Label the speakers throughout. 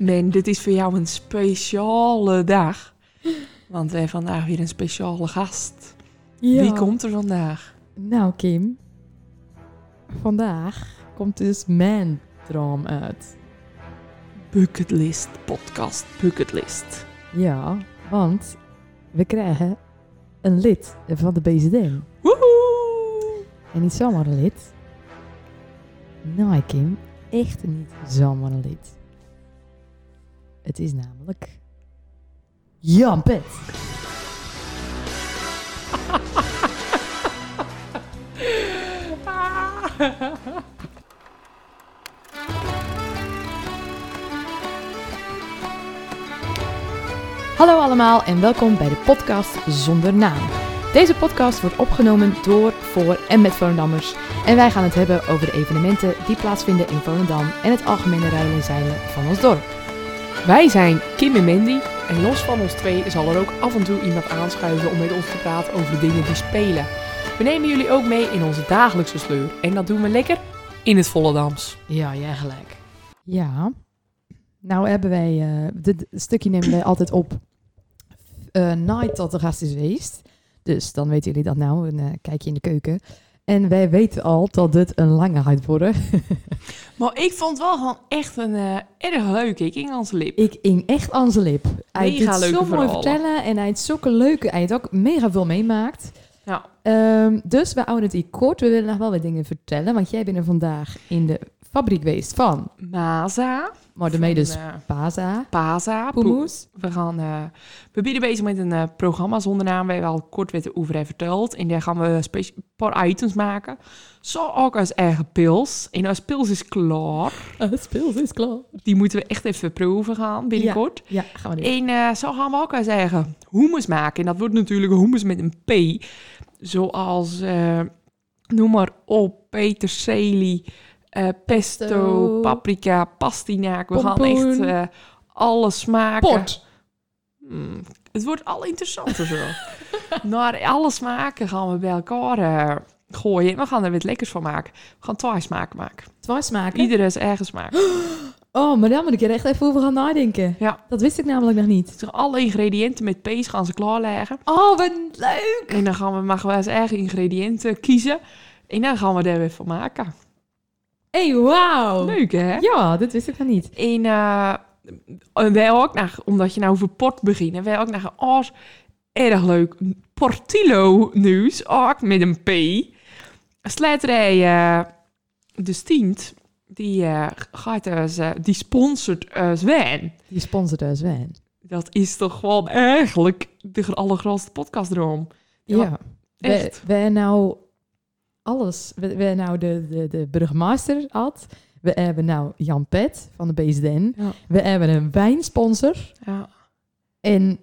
Speaker 1: Nee, dit is voor jou een speciale dag. Want we hebben vandaag weer een speciale gast.
Speaker 2: Ja.
Speaker 1: Wie komt er vandaag?
Speaker 2: Nou, Kim. Vandaag komt dus mijn droom uit.
Speaker 1: Bucketlist podcast. Bucketlist.
Speaker 2: Ja, want we krijgen een lid van de BZN.
Speaker 1: Woehoe!
Speaker 2: En niet zomaar een lid. Nee, Kim. Echt niet zomaar een lid. Het is namelijk... Jan Pet. Hallo allemaal en welkom bij de podcast Zonder Naam. Deze podcast wordt opgenomen door, voor en met Volendammers. En wij gaan het hebben over de evenementen die plaatsvinden in Volendam en het algemene rijden en zeilen van ons dorp.
Speaker 1: Wij zijn Kim en Mandy. En los van ons twee zal er ook af en toe iemand aanschuiven om met ons te praten over de dingen die spelen. We nemen jullie ook mee in onze dagelijkse sleur. En dat doen we lekker in het Volendams.
Speaker 2: Ja, jij gelijk. Ja. Nou hebben wij, eh, dit stukje nemen wij altijd op eh night tot de gast is geweest. Dus dan weten jullie dat nou, een eh, kijkje in de keuken. En wij weten al dat dit een lange gaat worden.
Speaker 1: Maar ik vond wel gewoon echt een eh, erg leuk. Ik ging aan zijn lip.
Speaker 2: Ik ing echt aan zijn lip. Hij
Speaker 1: Mega
Speaker 2: zo mooi vertellen en hij heeft zulke leuke, hij heeft ook mega veel meemaakt.
Speaker 1: Ja.
Speaker 2: Ehm, dus we houden het hier kort. We willen nog wel wat dingen vertellen, want jij bent er vandaag in de fabriek geweest van
Speaker 1: Maza.
Speaker 2: maar daarmee dus
Speaker 1: eh,
Speaker 2: Paza,
Speaker 1: Paza.
Speaker 2: Poemoes.
Speaker 1: We gaan, eh, we bieden bezig met een eh, programma zonder naam. We hebben al kort wat over verteld. En daar gaan we een paar items maken. Zo ook als eigen pils. En als pils is klaar.
Speaker 2: Het speel is klaar.
Speaker 1: Die moeten we echt even proeven gaan binnenkort.
Speaker 2: Ja, gaan we doen.
Speaker 1: En zo gaan we ook als eigen hummus maken. En dat wordt natuurlijk hummus met een P. Zoals, noem maar op, peterselie, eh, pesto, paprika, pastinaak. We gaan echt eh, alles maken.
Speaker 2: Pot.
Speaker 1: Hmm, het wordt al interessanter zo. Naar alle smaken gaan we bij elkaar eh, gooien. En we gaan er wat lekkers van maken. We gaan twee smaken maken.
Speaker 2: Twee smaken.
Speaker 1: Iedere is eigen smaak.
Speaker 2: Oh, maar daar moet ik er echt even over gaan nadenken.
Speaker 1: Ja.
Speaker 2: Dat wist ik namelijk nog niet.
Speaker 1: Alle ingrediënten met pees gaan ze klaarleggen.
Speaker 2: Oh, wat leuk.
Speaker 1: En dan gaan we, we als eigen ingrediënten kiezen. En dan gaan we daar weer van maken.
Speaker 2: Hey, wauw.
Speaker 1: Leuk hè?
Speaker 2: Ja, dat wist ik nog niet.
Speaker 1: En eh, wij ook nog, omdat je nou over port begint, wij ook nog oh, erg leuk Portillo nieuws, ook met een P. Slijterij eh de Stient, die eh, gaat dus, eh, die sponsort uh, Zwan.
Speaker 2: Die sponsorde Sven.
Speaker 1: Dat is toch gewoon eigenlijk de allergrootste podcastdroom. Ja,
Speaker 2: Ja.
Speaker 1: echt.
Speaker 2: We, we nou alles. We, we nou de, de, de burgemeester had. We hebben nou Jan Pet van de BSDN.
Speaker 1: Ja.
Speaker 2: We hebben een wijnsponsor.
Speaker 1: Ja.
Speaker 2: En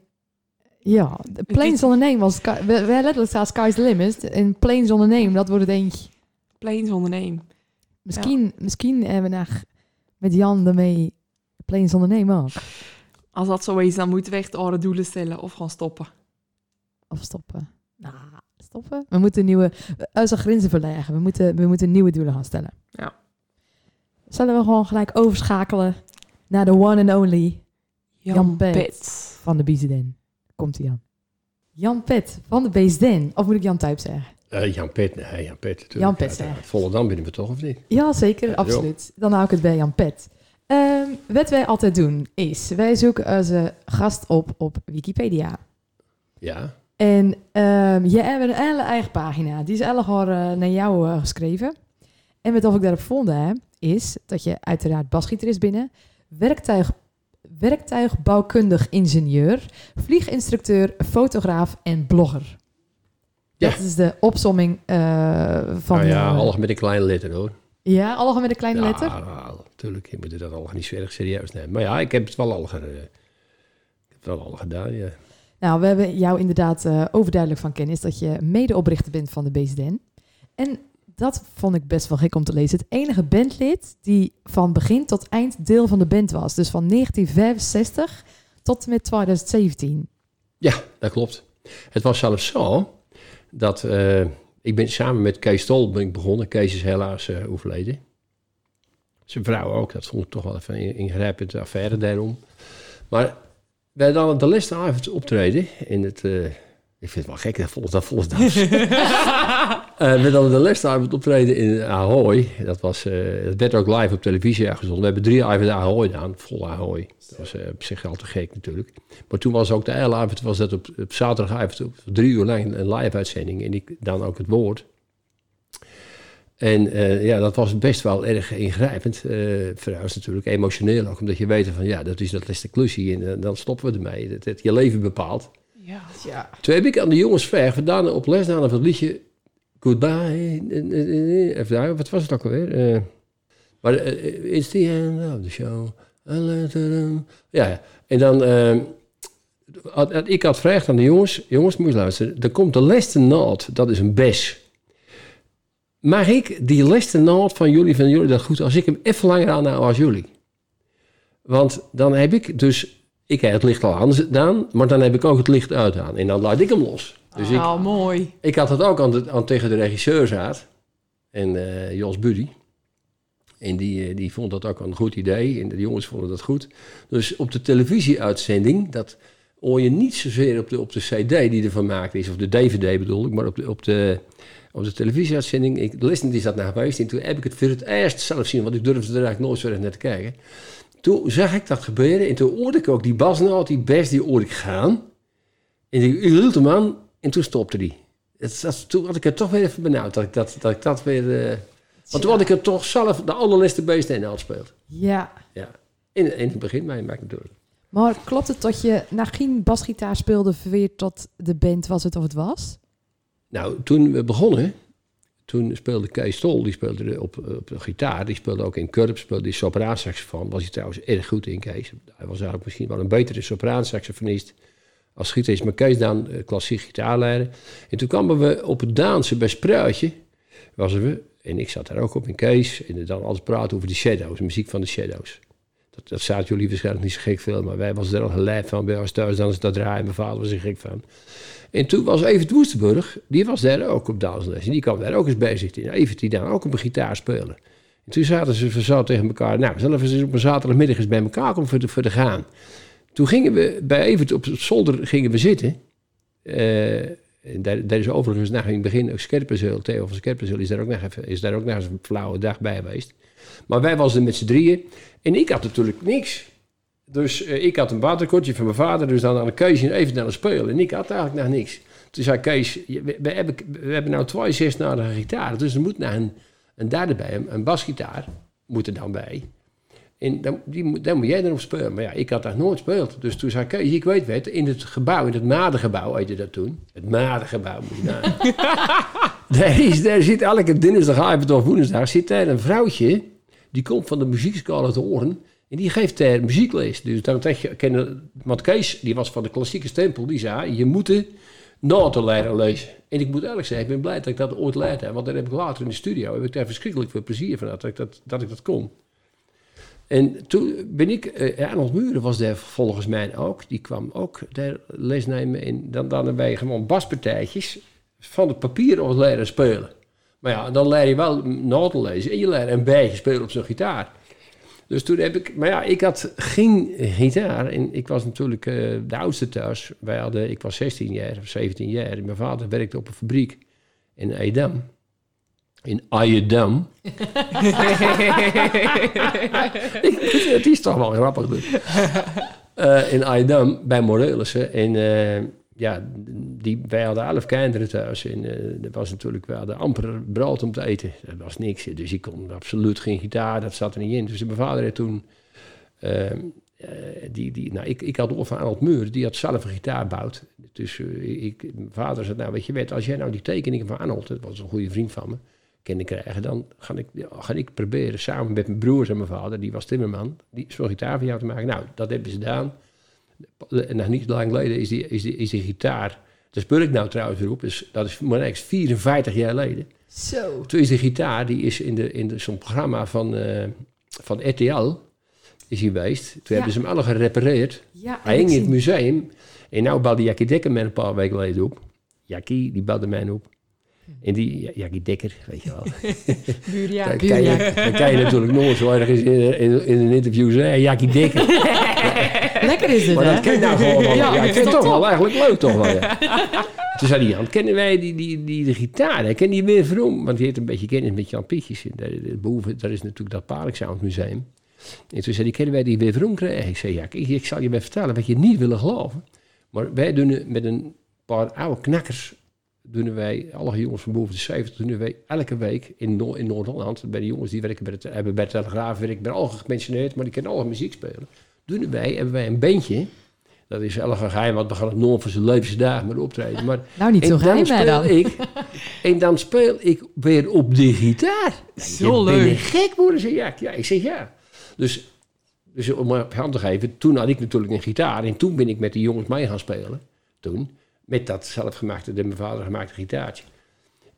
Speaker 2: ja, de Plains on the Name was... We, we letterlijk staat Sky's the Limit. En Plains on the Name, dat wordt denk ik...
Speaker 1: Plains onderneem.
Speaker 2: Misschien, misschien hebben we nog met Jan ermee Plains on the Name ook.
Speaker 1: Als dat zo is, dan moeten we echt andere doelen stellen of gaan stoppen.
Speaker 2: Of stoppen. Stoppen. We moeten nieuwe... Onze grenzen verleggen. We moeten, we moeten nieuwe doelen gaan stellen.
Speaker 1: Ja.
Speaker 2: Zullen we gewoon gelijk overschakelen naar de one and only
Speaker 1: Jan,
Speaker 2: Jan Pet.
Speaker 1: Pet.
Speaker 2: van de BZN. Komt hij aan. Jan Pet van de BZN. Of moet ik Jan Tuip zeggen?
Speaker 3: Eh, Jan Pet, nee, Jan Pet natuurlijk.
Speaker 2: Jan Pet, ja.
Speaker 3: Volendam binnen we toch, of niet?
Speaker 2: Ja, zeker.
Speaker 3: Ja,
Speaker 2: absoluut. Dan hou ik het bij Jan Pet. Ehm, wat wij altijd doen is, wij zoeken onze gast op op Wikipedia.
Speaker 3: Ja.
Speaker 2: En ehm jij hebt een hele eigen pagina. Die is eigenlijk naar jou eh, geschreven. En wat ik daarop vond hè, is dat je uiteraard basgieter is binnen, werktuig, werktuigbouwkundig ingenieur, vlieginstructeur, fotograaf en blogger.
Speaker 3: Ja.
Speaker 2: Dat is de opsomming eh, van...
Speaker 3: nou ja,
Speaker 2: eh,
Speaker 3: alles met een kleine letter hoor.
Speaker 2: ja, allemaal met een kleine letter.
Speaker 3: Ja, natuurlijk. Je moet dat al niet zo erg serieus nemen. Maar ja, ik heb het wel al, ge- ik heb het wel al gedaan, ja.
Speaker 2: Nou, we hebben jou inderdaad eh, overduidelijk van kennis dat je medeoprichter bent van de BZN. En dat vond ik best wel gek om te lezen. Het enige bandlid die van begin tot eind deel van de band was. Dus van 1965 tot en met 2017.
Speaker 3: Ja, dat klopt. Het was zelfs zo dat eh, ik ben samen met Kees Tol ben ik begonnen. Kees is helaas eh, overleden. Zijn vrouw ook, dat vond ik toch wel even een ingrijpende affaire daarom. Maar wij dan de laatste avond optreden in het... eh, ik vind het wel gek, dat volgens dat volgens dat. Eh, we dan de laatste avond optreden in Ahoy. Dat, was, dat werd ook live op televisie uitgezonden. We hebben drie avonden Ahoy gedaan, vol Ahoy. Dat was eh, op zich al te gek natuurlijk. Maar toen was ook de hele avond, was dat op, op zaterdagavond, op drie uur lang een live uitzending. En ik dan ook het woord. En eh, ja, dat was best wel erg ingrijpend. eh voor ons natuurlijk, emotioneel ook. Omdat je weet van, ja, dat is dat laatste klusje. En eh, dan stoppen we ermee. Dat het je leven bepaalt.
Speaker 1: Ja.
Speaker 2: Ja.
Speaker 3: Toen heb ik aan de jongens gedaan op les van het liedje Goodbye. Even daar, wat was het ook alweer? Eh, maar it's the end of the show. Ja, ja. En dan, had, had- ik had gevraagd aan de jongens, jongens, moet je luisteren. Er komt de laatste naald, dat is een bes. Mag ik die laatste naald van jullie, van jullie dat goed, als ik hem even langer aanhoud als jullie? Want dan heb ik dus, ik heb het licht al aangedaan, maar dan heb ik ook het licht uit aan. En dan laat ik hem los. Dus ik,
Speaker 1: Oh, mooi.
Speaker 3: ik had het ook aan, de, aan tegen de regisseur zaad. En eh, Jos Buddy. En die, eh, die vond dat ook een goed idee. En de jongens vonden dat goed. Dus op de televisieuitzending, dat hoor je niet zozeer op de, op de CD die ervan gemaakt is, of de DVD bedoel ik, maar op de, op de, op de televisieuitzending. Ik, de listening is dat naar geweest. En toen heb ik het voor het eerst zelf zien, want ik durfde er eigenlijk nooit zo naar te kijken. Toen zag ik dat gebeuren en toen hoorde ik ook die basnoot, die best, die hoorde ik gaan. En ik hield hem aan en toen stopte die. Het, dat, toen had ik het toch weer even benauwd dat ik dat, dat, ik dat weer... eh, want toen had ik het toch zelf de allerlaatste beest in speelt.
Speaker 2: Ja.
Speaker 3: Ja. In, in het begin, maar maakt natuurlijk.
Speaker 2: Maar klopt het dat je na geen basgitaar speelde weer tot de band was het of het was?
Speaker 3: Nou, toen we begonnen, toen speelde Kees Stol, die speelde op, op gitaar, die speelde ook in Curb, speelde sopraansaxofoon, was hij trouwens erg goed in, Kees. Hij was eigenlijk misschien wel een betere sopraansaxofonist als gitarist, maar Kees dan eh, klassiek gitaarleider. En toen kwamen we op het dansen bij Spruitje, was we, en ik zat daar ook op in Kees, en dan altijd praten over de Shadows, de muziek van de Shadows. Dat, dat zaten jullie waarschijnlijk niet zo gek veel, maar wij was er al gelijk van bij ons thuis, dan is dat draaien, mijn vader was er gek van. En toen was Evert Woestenburg, die was daar ook op dansles. En die kwam daar ook eens bezig. En Evert die dan ook op een gitaar spelen. En toen zaten ze zo tegen elkaar. Nou, we eens op een zaterdagmiddag eens bij elkaar komen voor de, gaan. Toen gingen we bij Evert op het zolder gingen we zitten. Eh, en daar, daar is overigens na in het begin ook Scherpenzeel. Theo van Scherpenzeel is daar ook nog even, is daar ook nog eens een flauwe dag bij geweest. Maar wij was er met z'n drieën. En ik had natuurlijk niks. Dus eh, ik had een waterkortje van mijn vader, dus dan aan de keuze even naar de spelen. En ik had eigenlijk nog niks. Toen zei Kees, je- we, we hebben, we hebben nou twee zesnadige gitaren, dus er moet nou een, een derde bij, een, een basgitaar moet er dan bij. En dan, die, dan moet jij erop spelen. Maar ja, ik had dat nooit gespeeld. Dus toen zei Kees, ik weet het, in het gebouw, in het Madengebouw heette dat toen. Het Madengebouw, moet je nagaan. daar, is, daar zit elke dinsdagavond of woensdag zit daar een vrouwtje, die komt van de muziekschool uit Hoorn. En die geeft daar muziekles. Dus dan je, want Kees, die was van de klassieke stempel, die zei, je moet noten leren lezen. En ik moet eerlijk zeggen, ik ben blij dat ik dat ooit leid. Want dan heb ik later in de studio, heb ik daar verschrikkelijk veel plezier van dat ik dat, dat, ik dat kon. En toen ben ik, eh Arnold Muren was daar volgens mij ook, die kwam ook daar les nemen. En dan, dan wij gewoon baspartijtjes van het papier of leren spelen. Maar ja, dan leer je wel noten lezen en je leert een beetje spelen op zo'n gitaar. Dus toen heb ik, maar ja, ik had geen gitaar en ik was natuurlijk eh, de oudste thuis. Wij hadden, ik was 16 jaar of 17 jaar en mijn vader werkte op een fabriek in Edam. In Ayedam. Het is toch wel grappig. Eh, in Ayedam bij Morelissen. En eh, ja, die, wij hadden elf kinderen thuis. En eh er was natuurlijk, we hadden amper brood om te eten. Dat was niks. Dus ik kon absoluut geen gitaar, dat zat er niet in. Dus mijn vader had toen... eh, eh, die, die, nou, ik, ik had over van Arnold Muur, die had zelf een gitaar gebouwd. Dus eh, ik, mijn vader zei, nou weet je wat, als jij nou die tekeningen van Arnold, dat was een goede vriend van me, kende krijgen, dan ga ik, ga ik proberen samen met mijn broers en mijn vader, die was timmerman, die zo'n gitaar voor jou te maken. Nou, dat hebben ze gedaan. En nog niet lang geleden is die, is die, is die gitaar, daar speel ik nou trouwens weer op, dus dat is maar niks, 54 jaar geleden.
Speaker 2: Zo.
Speaker 3: Toen is de gitaar, die is in, de, in de, zo'n programma van, eh, van RTL, is hij geweest. Toen hebben ze hem alle gerepareerd.
Speaker 2: Ja,
Speaker 3: Hij hing in het museum. En nou belde Jackie Dekker mij een paar weken geleden op. Jackie, die belde mij op. En die, ja, Jackie Dekker, weet je wel.
Speaker 1: Buurja.
Speaker 3: dan, kan je, dan kan je natuurlijk nooit zo ergens in, in, in een interview zeggen, Jackie Dekker.
Speaker 2: Lekker is het,
Speaker 3: maar dat ken nou gewoon wel.
Speaker 2: Ja,
Speaker 3: Ja, ik vind het toch wel eigenlijk leuk toch wel, ja. Toen zei hij, Jan, kennen wij die, die, die, de gitaar? hè? Ken die weer Vroom? Want die heeft een beetje kennis met Jan Pietjes. Boven, daar is natuurlijk dat Parksound-museum. En toen zei hij, kennen wij die weer Vroom krijgen? Ik zei, ja, ik, ik zal je wel vertellen wat je niet willen geloven. Maar wij doen met een paar oude knakkers, doen wij, alle jongens van boven de 70, doen wij elke week in, in Noord-Holland, bij de jongens die werken bij de, hebben bij de Telegraaf, werken bij al gepensioneerd, maar die kunnen alle muziek spelen. Doen wij, hebben wij een bandje, dat is wel een geheim, want we gaan het nooit voor zijn levensdagen maar optreden. Maar
Speaker 2: Nou, niet zo geheim,
Speaker 3: dan ik En dan speel ik weer op de gitaar.
Speaker 1: Zo
Speaker 3: je Ben
Speaker 1: leuk.
Speaker 3: je gek worden? Zei ja. ja, ik zeg ja. Dus, dus om op hand te geven, toen had ik natuurlijk een gitaar. En toen ben ik met die jongens mee gaan spelen. Toen. Met dat zelfgemaakte, door mijn vader gemaakte gitaartje.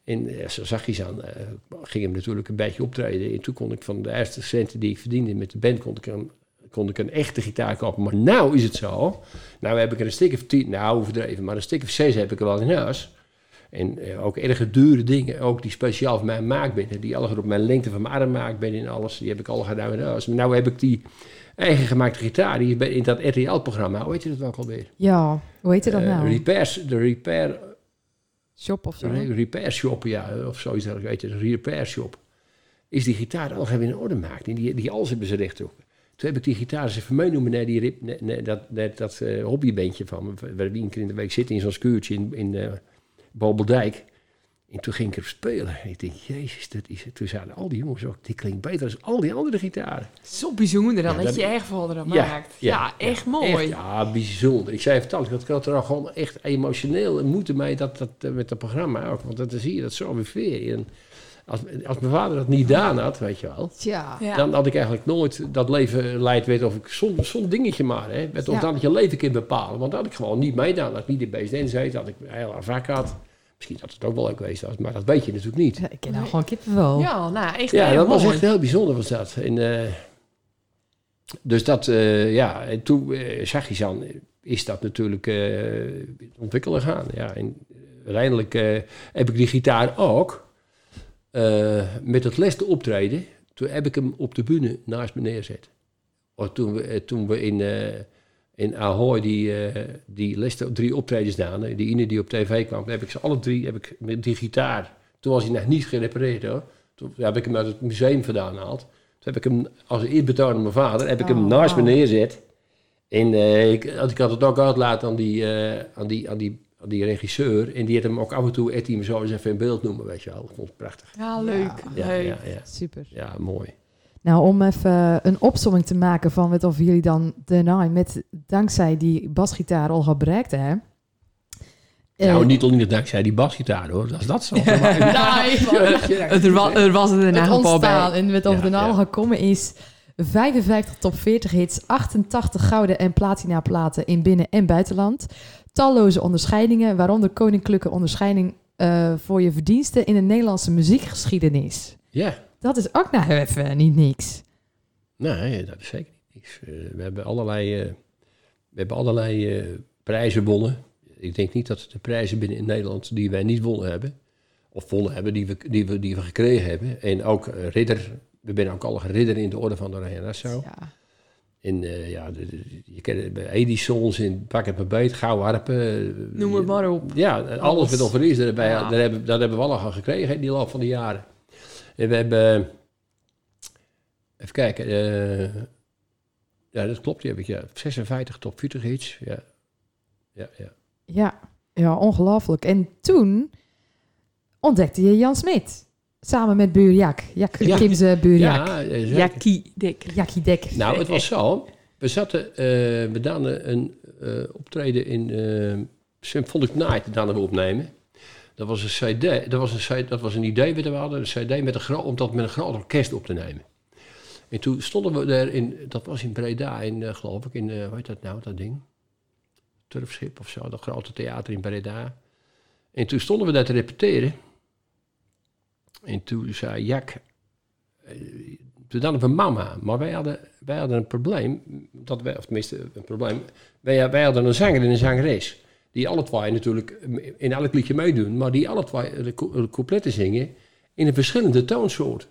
Speaker 3: En eh, zo zag je aan, eh, ging hem natuurlijk een beetje optreden. En toen kon ik van de eerste centen die ik verdiende met de band, kon ik een, kon ik een echte gitaar kopen. Maar nou is het zo. Nou heb ik een stuk nou overdreven, maar een stuk of zes heb ik er wel in huis. En eh, ook erg dure dingen, ook die speciaal voor mij maakt binnen. Die allemaal op mijn lengte van mijn arm maakt binnen en alles. Die heb ik al gedaan huis. Maar nou heb ik die eigen gemaakte gitaar, die in dat RTL-programma. Hoe heet je dat ook alweer?
Speaker 2: Ja, hoe heet dat
Speaker 3: Eh,
Speaker 2: nou?
Speaker 3: repairs, de repair
Speaker 2: Shop of zo?
Speaker 3: een repair shop, ja, of zoiets dergelijks, weet je, een repair shop. Is die gitaar al even in orde maakt. En die, die als hebben ze recht ook. Toen heb ik die gitaar eens even meenemen naar die, rip- naar- naar dat, naar dat eh, hobbybandje van me. Waar we een keer in de week zitten in zo'n schuurtje in, in Bobeldijk. En toen ging ik er spelen. En ik denk, jezus, dat is het. Toen zeiden al die jongens ook, die klinkt beter dan al die andere gitaren.
Speaker 1: Zo bijzonder dan
Speaker 3: Ja,
Speaker 1: dat,
Speaker 3: dat-
Speaker 1: je erg van erop
Speaker 3: Ja,
Speaker 1: maakt.
Speaker 3: ja,
Speaker 1: Ja, echt
Speaker 3: ja,
Speaker 1: mooi.
Speaker 3: Echt, ja, bijzonder. Ik zei vertellen, dat ik had er al gewoon echt emotioneel moeite mee dat, dat, eh, met dat programma ook. Want dat, dan zie je dat zo weer weer. En als, als mijn vader dat niet gedaan had, weet je wel.
Speaker 1: Ja.
Speaker 3: Dan had ik eigenlijk nooit dat leven leid weet of ik zo'n zo'n dingetje maar, hè. Met, of
Speaker 2: Ja.
Speaker 3: dan dat je leven kunt bepalen. Want dat had ik gewoon niet meedaan. Dat ik niet in BSN zei, dat ik een heel vak had. Misschien dat het ook wel leuk geweest was, maar dat weet je natuurlijk niet.
Speaker 2: Ja, ik ken nou gewoon kippenvel.
Speaker 1: Ja, nou, echt
Speaker 3: Ja, dat was echt heel bijzonder was dat. En, eh, dus dat, eh, ja, en toen eh, zag je dan, is dat natuurlijk eh, ontwikkelen gaan. Ja, en uiteindelijk eh, heb ik die gitaar ook eh, met het laatste optreden. Toen heb ik hem op de bühne naast me neerzet. Of toen, we, eh, toen we in, eh, in Ahoy die, eh die drie optredens gedaan, eh, die ene die op tv kwam, heb ik ze alle drie heb ik met die gitaar. Toen was hij nog niet gerepareerd hoor. Toen heb ik hem uit het museum vandaan gehaald. Toen heb ik hem als eerbetoon aan mijn vader, heb ik hem
Speaker 2: Oh,
Speaker 3: naast me
Speaker 2: wauw.
Speaker 3: neerzet. En eh, ik, ik had het ook uitlaten aan die, eh, aan, die, aan, die, aan die regisseur. En die had hem ook af en toe, hij hem zo eens even in beeld noemen, weet je wel. Ik vond het prachtig.
Speaker 1: Ja, leuk.
Speaker 3: Ja,
Speaker 1: leuk.
Speaker 3: ja, ja,
Speaker 2: Super.
Speaker 3: ja, mooi.
Speaker 2: Nou, om even een opsomming te maken van wat of jullie dan daarna met dankzij die basgitaar al gaan bereikt hebben. Eh,
Speaker 3: nou, niet alleen dankzij die basgitaar hoor, dat is dat zo.
Speaker 1: Nee, er, was, er was er
Speaker 2: ontstaan
Speaker 1: bij.
Speaker 2: en met of
Speaker 3: ja.
Speaker 2: al gekomen is 55 top 40 hits, 88 gouden en platina platen in binnen- en buitenland. Talloze onderscheidingen, waaronder koninklijke onderscheiding eh, voor je verdiensten in de Nederlandse muziekgeschiedenis.
Speaker 3: Ja,
Speaker 2: Dat is ook nou even niet niks.
Speaker 3: nee, dat is zeker niet niks. Eh, we hebben allerlei, eh, we hebben allerlei eh, prijzen gewonnen. Ik denk niet dat de prijzen binnen in Nederland die wij niet wonnen hebben, of wonnen hebben, die we, die we, die we gekregen hebben. En ook ridder, we zijn ook al ridder in de orde van de Oranje Nassau.
Speaker 2: Ja.
Speaker 3: En eh, ja, de- de- je kent het bij Edisons in Pak het maar beet, Gouden Harpen.
Speaker 1: Noem het maar op.
Speaker 3: Ja, alles,
Speaker 1: Alles.
Speaker 3: wat over is, daar, hebben,
Speaker 1: Ja.
Speaker 3: daar, hebben we allemaal gekregen in die loop van de jaren. En we hebben, even kijken, eh, ja dat klopt, die heb ik, ja, 56 top 40 hits, ja. Ja, ja.
Speaker 2: Ja, ja, ongelooflijk. En toen ontdekte je Jan Smit. Samen met buur Jak.
Speaker 3: Ja.
Speaker 2: Kimse buur Jak.
Speaker 3: Ja.
Speaker 1: Jackie Dick.
Speaker 2: Jakkie Dek.
Speaker 3: Nou, het was zo. We zaten, eh we dachten een eh, optreden in eh Symphonic Night dachten we opnemen. Dat was een CD, dat was een, dat was een idee wat we hadden, een CD met om dat met een groot orkest op te nemen. En toen stonden we daar in, dat was in Breda, in, eh, geloof ik, in, eh hoe heet dat nou, dat ding? Turfschip of zo, dat grote theater in Breda. En toen stonden we daar te repeteren. En toen zei Jack, eh, toen hadden we mama, maar wij hadden, wij hadden een probleem, dat wij, of tenminste een probleem, wij, wij hadden een zanger en een zangeres. Die alle twee natuurlijk in elk liedje meedoen, maar die alle twee de, cou- de coupletten zingen in een verschillende toonsoort.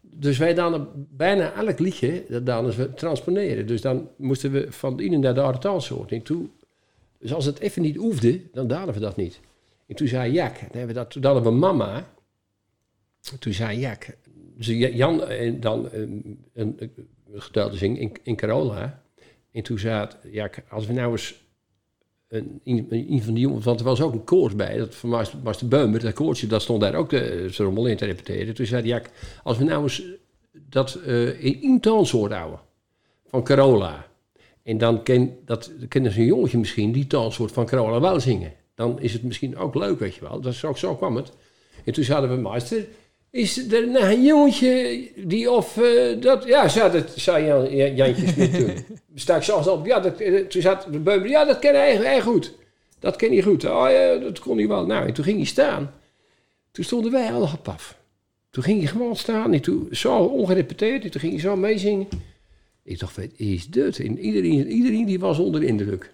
Speaker 3: Dus wij dan bijna elk liedje, dan we transponeren. Dus dan moesten we van de ene naar de andere toonsoort. En toen, dus als het even niet hoefde, dan deden we dat niet. En toen zei Jack, dan hebben we dat, toen hadden we mama. Toen zei Jack, dus Jan en dan een, een, een zingen in, in Carola. En toen zei Jack, als we nou eens een, van die jongens, want er was ook een koors bij, dat van Master, Master Beumer, dat koortje, dat stond daar ook de, ze rommel in te repeteren. Toen zei hij, Jack, als we nou eens dat eh, in toonsoort houden, van Carola. En dan ken, dat, kennen ze een jongetje misschien die toonsoort van Carola wel zingen. Dan is het misschien ook leuk, weet je wel. Dat ook, zo kwam het. En toen zeiden we, meester, is er nou een jongetje die of eh, dat... Ja, zei, dat, zei Jan, Jan- Jantje Smit toen. Sta ik zelfs op. Ja, dat, eh, toen zat de beumer, ja, dat ken hij, hij goed. Dat ken hij goed. Oh ja, dat kon hij wel. Nou, en toen ging hij staan. Toen stonden wij allemaal paf. Toen ging hij gewoon staan. En toen, zo ongerepeteerd. En toen ging hij zo meezingen. Ik dacht, wat is dit? En iedereen, iedereen die was onder de indruk.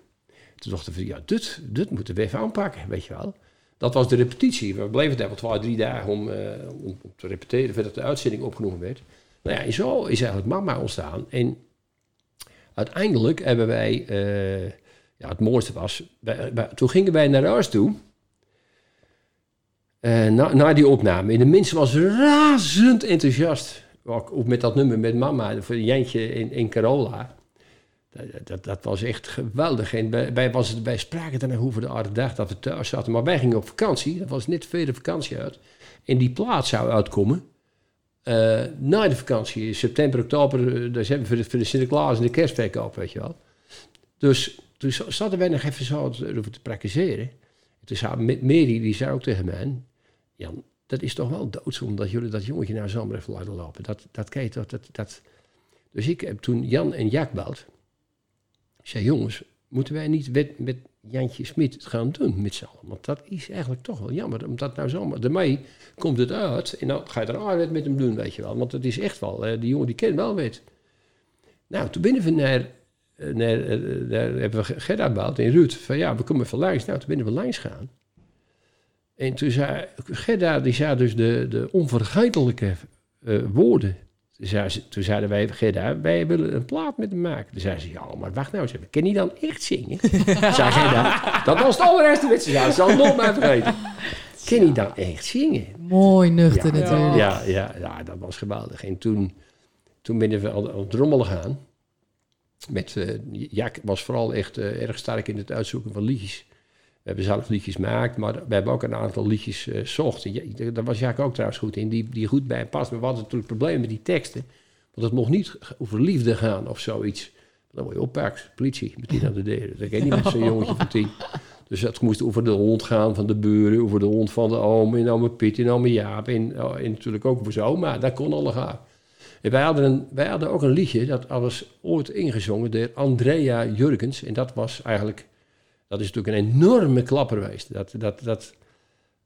Speaker 3: Toen dachten we, ja, dit, dit moeten we even aanpakken, weet je wel. Dat was de repetitie. We bleven daar wel twee, drie dagen om, eh, om, om te repeteren voordat de uitzending opgenomen werd. Nou ja, en zo is eigenlijk Mama ontstaan. En uiteindelijk hebben wij, eh, ja, het mooiste was, toen gingen wij naar huis toe. eh, na, na die opname. En de mensen was razend enthousiast. Ook, met dat nummer met Mama, voor Jantje in, in Carola. Dat, dat, dat was echt geweldig. En wij, wij, spraken dan over de oude dag dat we thuis zaten. Maar wij gingen op vakantie. Dat was net veel de vakantie uit. En die plaat zou uitkomen. eh, na de vakantie, september, oktober, eh, december, voor de, voor de Sinterklaas en de kerstverkoop, weet je wel. Dus toen za- zaten wij nog even zo over te praktiseren. Toen zei Mary, die zei ook tegen mij, Jan, dat is toch wel doodzonde dat jullie dat jongetje nou zomaar even laten lopen. Dat, dat toch, dat, dat... Dus ik heb toen Jan en Jack belt. Zei, jongens, moeten wij niet met, met Jantje Smit gaan doen met z'n allen? Want dat is eigenlijk toch wel jammer. Omdat nou zomaar, daarmee komt het uit. En dan ga je er arbeid met hem doen, weet je wel. Want het is echt wel, die jongen die kent wel wet. Nou, toen binnen naar, eh, eh, daar hebben we Gerda gebeld en Ruud. Van ja, we komen even langs. Nou, toen binnen we langs gaan. En toen zei Gerda, die zei dus de, de onvergetelijke eh, woorden. Toen, zei ze- toen zeiden wij, Gerda, wij willen een plaat met hem maken. Toen zei ze, ja, maar wacht nou eens even. Ken je dan echt zingen? zei Gerda, dat was het allereerste ze zei. Dat zal nooit meer vergeten. Ken je dan echt zingen?
Speaker 2: Mooi nuchter
Speaker 3: Ja,
Speaker 2: natuurlijk.
Speaker 3: Ja, ja, ja, dat was geweldig. En toen, toen ben we aan, aan het rommelen gaan. Met, eh, Jack was vooral echt eh, erg sterk in het uitzoeken van liedjes. We hebben zelf liedjes gemaakt, maar we hebben ook een aantal liedjes eh zocht. Daar was Jack ook trouwens goed in, die, die goed bij past. Maar we hadden natuurlijk problemen met die teksten. Want het mocht niet over liefde gaan of zoiets. Dan word je oppakt, politie, meteen aan de deur. Dat kan niet met zo'n jongetje van tien. Dus het moest over de hond gaan van de buren, over de hond van de oom, en oma Piet, en oma Jaap. En, oh, en natuurlijk ook over zijn oma, dat kon alle gaan. En wij hadden, een, wij hadden ook een liedje, dat was ooit ingezongen door Andrea Jurgens. En dat was eigenlijk, dat is natuurlijk een enorme klapper geweest. Dat, dat, dat,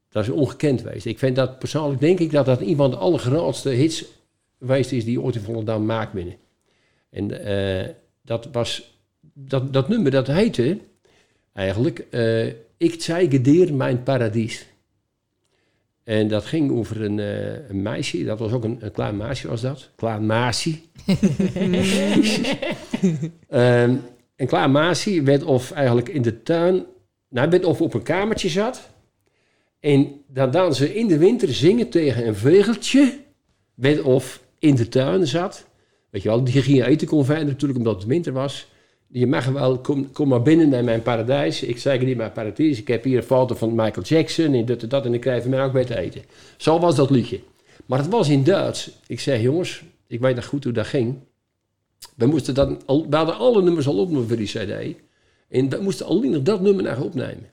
Speaker 3: dat is ongekend geweest. Ik vind dat persoonlijk, denk ik, dat dat een van de allergrootste hits geweest is die ooit in Volendam maakt binnen. En eh, dat was, dat, dat nummer, dat heette eigenlijk, eh, Ik zeige dir mijn paradies. En dat ging over een, eh, een meisje, dat was ook een, een klein meisje was dat. Klein meisje. Ehm, klein meisje werd of eigenlijk in de tuin, nou werd of op een kamertje zat. En dan dan ze in de winter zingen tegen een vogeltje, werd of in de tuin zat. Weet je wel, die ging eten kon vinden natuurlijk omdat het winter was. Je mag wel, kom, kom maar binnen naar mijn paradijs. Ik zeg niet mijn paradijs. Ik heb hier een foto van Michael Jackson en dat en dat. En ik krijg van mij ook bij te eten. Zo was dat liedje. Maar het was in Duits. Ik zei, jongens, ik weet nog goed hoe dat ging. We, moesten dan hadden alle nummers al opgenomen voor die cd. En we moesten alleen nog dat nummer nog opnemen.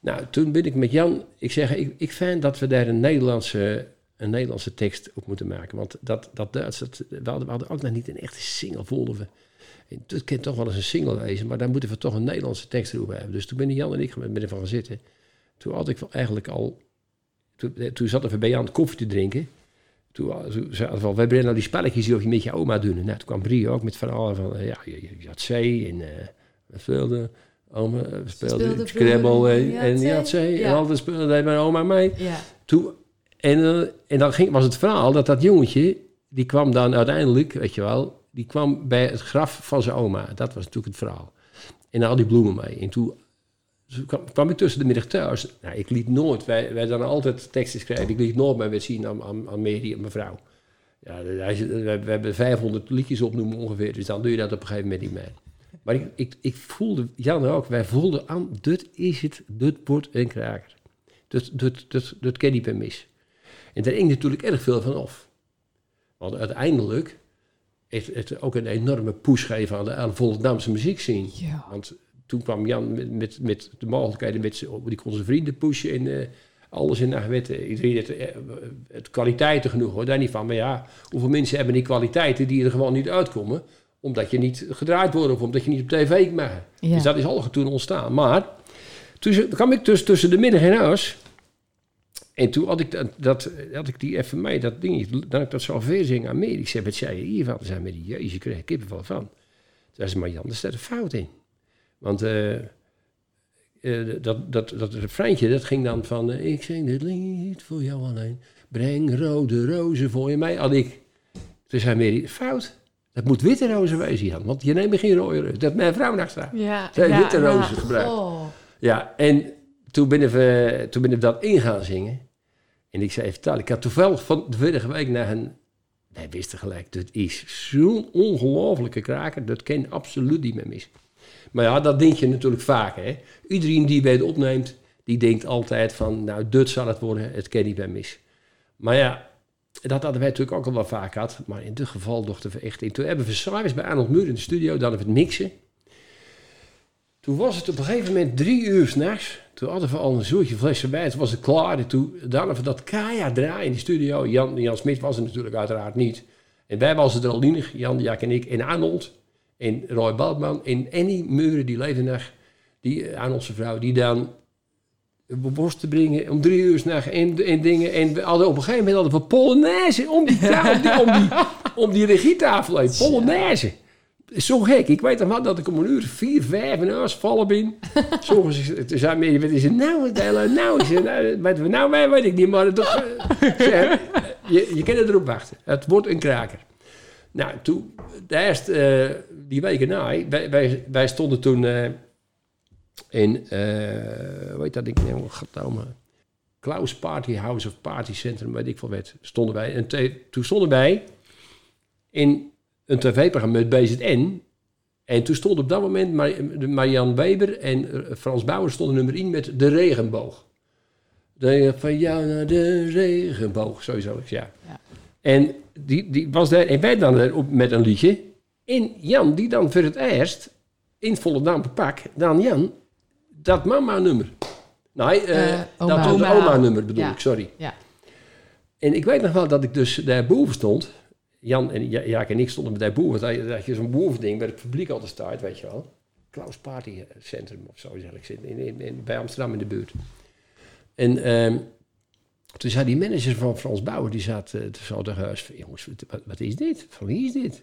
Speaker 3: Nou, toen ben ik met Jan... Ik zeg, ik, ik vind dat we daar een Nederlandse, een Nederlandse tekst op moeten maken. Want dat, dat Duits, dat, we, hadden, we hadden ook nog niet een echte single vonden we. En dat kan toch wel eens een single wezen, maar daar moeten we toch een Nederlandse tekst erop hebben. Dus toen ben Jan en ik met ervan gaan zitten. Toen had ik eigenlijk al... Toen, toen zaten we bij Jan koffie te drinken. Toen, eh, toen we al, we hebben nou die spelletjes die je met je oma doen. Nou, toen kwam Brie ook met verhalen van, eh, ja, je, je, had zee en uh, wat wilde. Oma eh, speelde,
Speaker 2: speelde
Speaker 3: Scrabble en,
Speaker 2: in
Speaker 3: en
Speaker 2: Yatzee.
Speaker 3: Yatzee. En
Speaker 2: Ja.
Speaker 3: altijd speelde deed mijn oma mee.
Speaker 2: Ja.
Speaker 3: Toen, en, eh, en dan ging, was het verhaal dat dat jongetje, die kwam dan uiteindelijk, weet je wel, die kwam bij het graf van zijn oma. Dat was natuurlijk het verhaal. En al die bloemen mee. En toen, toen kwam, kwam ik tussen de middag thuis. Nou, ik liet nooit, wij, wij dan altijd teksten schrijven. Ik liet nooit mijn zien aan, aan, aan Mary en mevrouw. Ja, we, we hebben 500 liedjes opnoemen ongeveer, dus dan doe je dat op een gegeven moment niet meer. Maar ik, ik, ik voelde, Jan ook, wij voelden aan, dit is het, dit wordt een kraker. Dat, dat, dat, dat ken meer mis. En daar hing natuurlijk erg veel van af. Want uiteindelijk heeft het ook een enorme push gegeven aan de, aan de Volendamse muziekscene.
Speaker 2: Ja.
Speaker 3: Want toen kwam Jan met, met, met de mogelijkheden, met die kon zijn vrienden pushen en eh, alles in de wet. Iedereen had eh, het kwaliteiten genoeg hoor, daar niet van. Maar ja, hoeveel mensen hebben die kwaliteiten die er gewoon niet uitkomen, omdat je niet gedraaid wordt of omdat je niet op tv mag.
Speaker 2: Ja.
Speaker 3: Dus dat is al toen ontstaan. Maar toen kwam ik dus tussen de middag in huis. En toen had ik, dat, dat, had ik die even mee, dat ding, dan ik dat zo verzingen aan meer. Ik zei, wat zei je hiervan? Ze zei, met die jezus, ik kreeg kippenvel van. Toen zei ze, maar Jan, er staat een fout in. Want eh, eh, dat, dat, dat refreintje, dat ging dan van... eh, ik zing dit lied voor jou alleen. Breng rode rozen voor je mij. Had ik. Toen zei Mary, fout. Dat moet witte rozen wezen, Jan. Want je neemt geen rode rozen. Dat mijn vrouw naast staat.
Speaker 1: Ja,
Speaker 3: Zij
Speaker 1: ja,
Speaker 3: witte
Speaker 1: ja.
Speaker 3: rozen gebruikt.
Speaker 2: Oh.
Speaker 3: Ja, en toen ben, ik, toen ben ik dat in gaan zingen. En ik zei, vertel, ik had toevallig van de vorige week naar een... Wij wisten gelijk, dit is zo'n ongelofelijke kraker. Dat kan absoluut niet meer mis. Maar ja, dat denk je natuurlijk vaak, hè. Iedereen die bij het opneemt, die denkt altijd van... Nou, dit zal het worden, het kan niet meer mis. Maar ja, dat hadden wij natuurlijk ook al wel vaak gehad. Maar in dit geval dachten we echt. Toen hebben we s'avonds bij Arnold Muur in de studio, dan we het mixen. Toen was het op een gegeven moment drie uur s'nachts. Toen hadden we al een zoetje flessen bij. Toen was het klaar. En toen dan we dat Kaya draaien in de studio. Jan, Jan Smit was er natuurlijk uiteraard niet. En wij waren er al. Jan, Jack en ik. En Arnold. En Roy Baltman. En Annie Muren, die leefde nog. Die, eh, Arnoldse vrouw. Die dan worst te brengen om drie uur s'nachts en, en dingen. En we hadden op een gegeven moment hadden we Polonaise om die, om die, om die, om die regietafel heen. Polonaise. Zo gek. Ik weet nog wel dat ik om een uur vier, vijf en huis vallen ben. Soms me, wat is het nou? Nou, is het, nou, wat we nou weet ik niet, maar het, toch, eh, zeg, je, je kan erop wachten. Het wordt een kraker. Nou, toen, de eerste, eh, die weken na, wij, wij, stonden toen eh, in, eh hoe heet dat ding nou, goddomme, Klaus Party House of Party Centrum, weet ik veel wat, stonden wij. En toen stonden wij in een tv-programma met BZN. En toen stond op dat moment Mar- Marianne Weber en Frans Bauer stonden nummer 1 met De Regenboog. De, van jou naar de regenboog, sowieso, ja.
Speaker 2: Ja.
Speaker 3: En die, die was daar, en wij dan erop met een liedje. En Jan, die dan voor het eerst in volle naam pak, dan Jan, dat mama-nummer. Nee, eh,
Speaker 2: Eh,
Speaker 3: dat
Speaker 2: oma.
Speaker 3: oma-nummer bedoel
Speaker 2: Ja.
Speaker 3: ik, sorry.
Speaker 2: Ja.
Speaker 3: En ik weet nog wel dat ik dus daarboven stond. Jan en Ja- Jaak en ik stonden daarboven. Dat je, dat je zo'n bovending bij het publiek altijd staat, weet je wel. Klaus Party Centrum of zo, zeg ik, in, in- bij Amsterdam in de buurt. En ehm, toen zei die manager van Frans Bauer, die zat uh, zo tegen huis jongens, wat, is dit? Van wie is dit?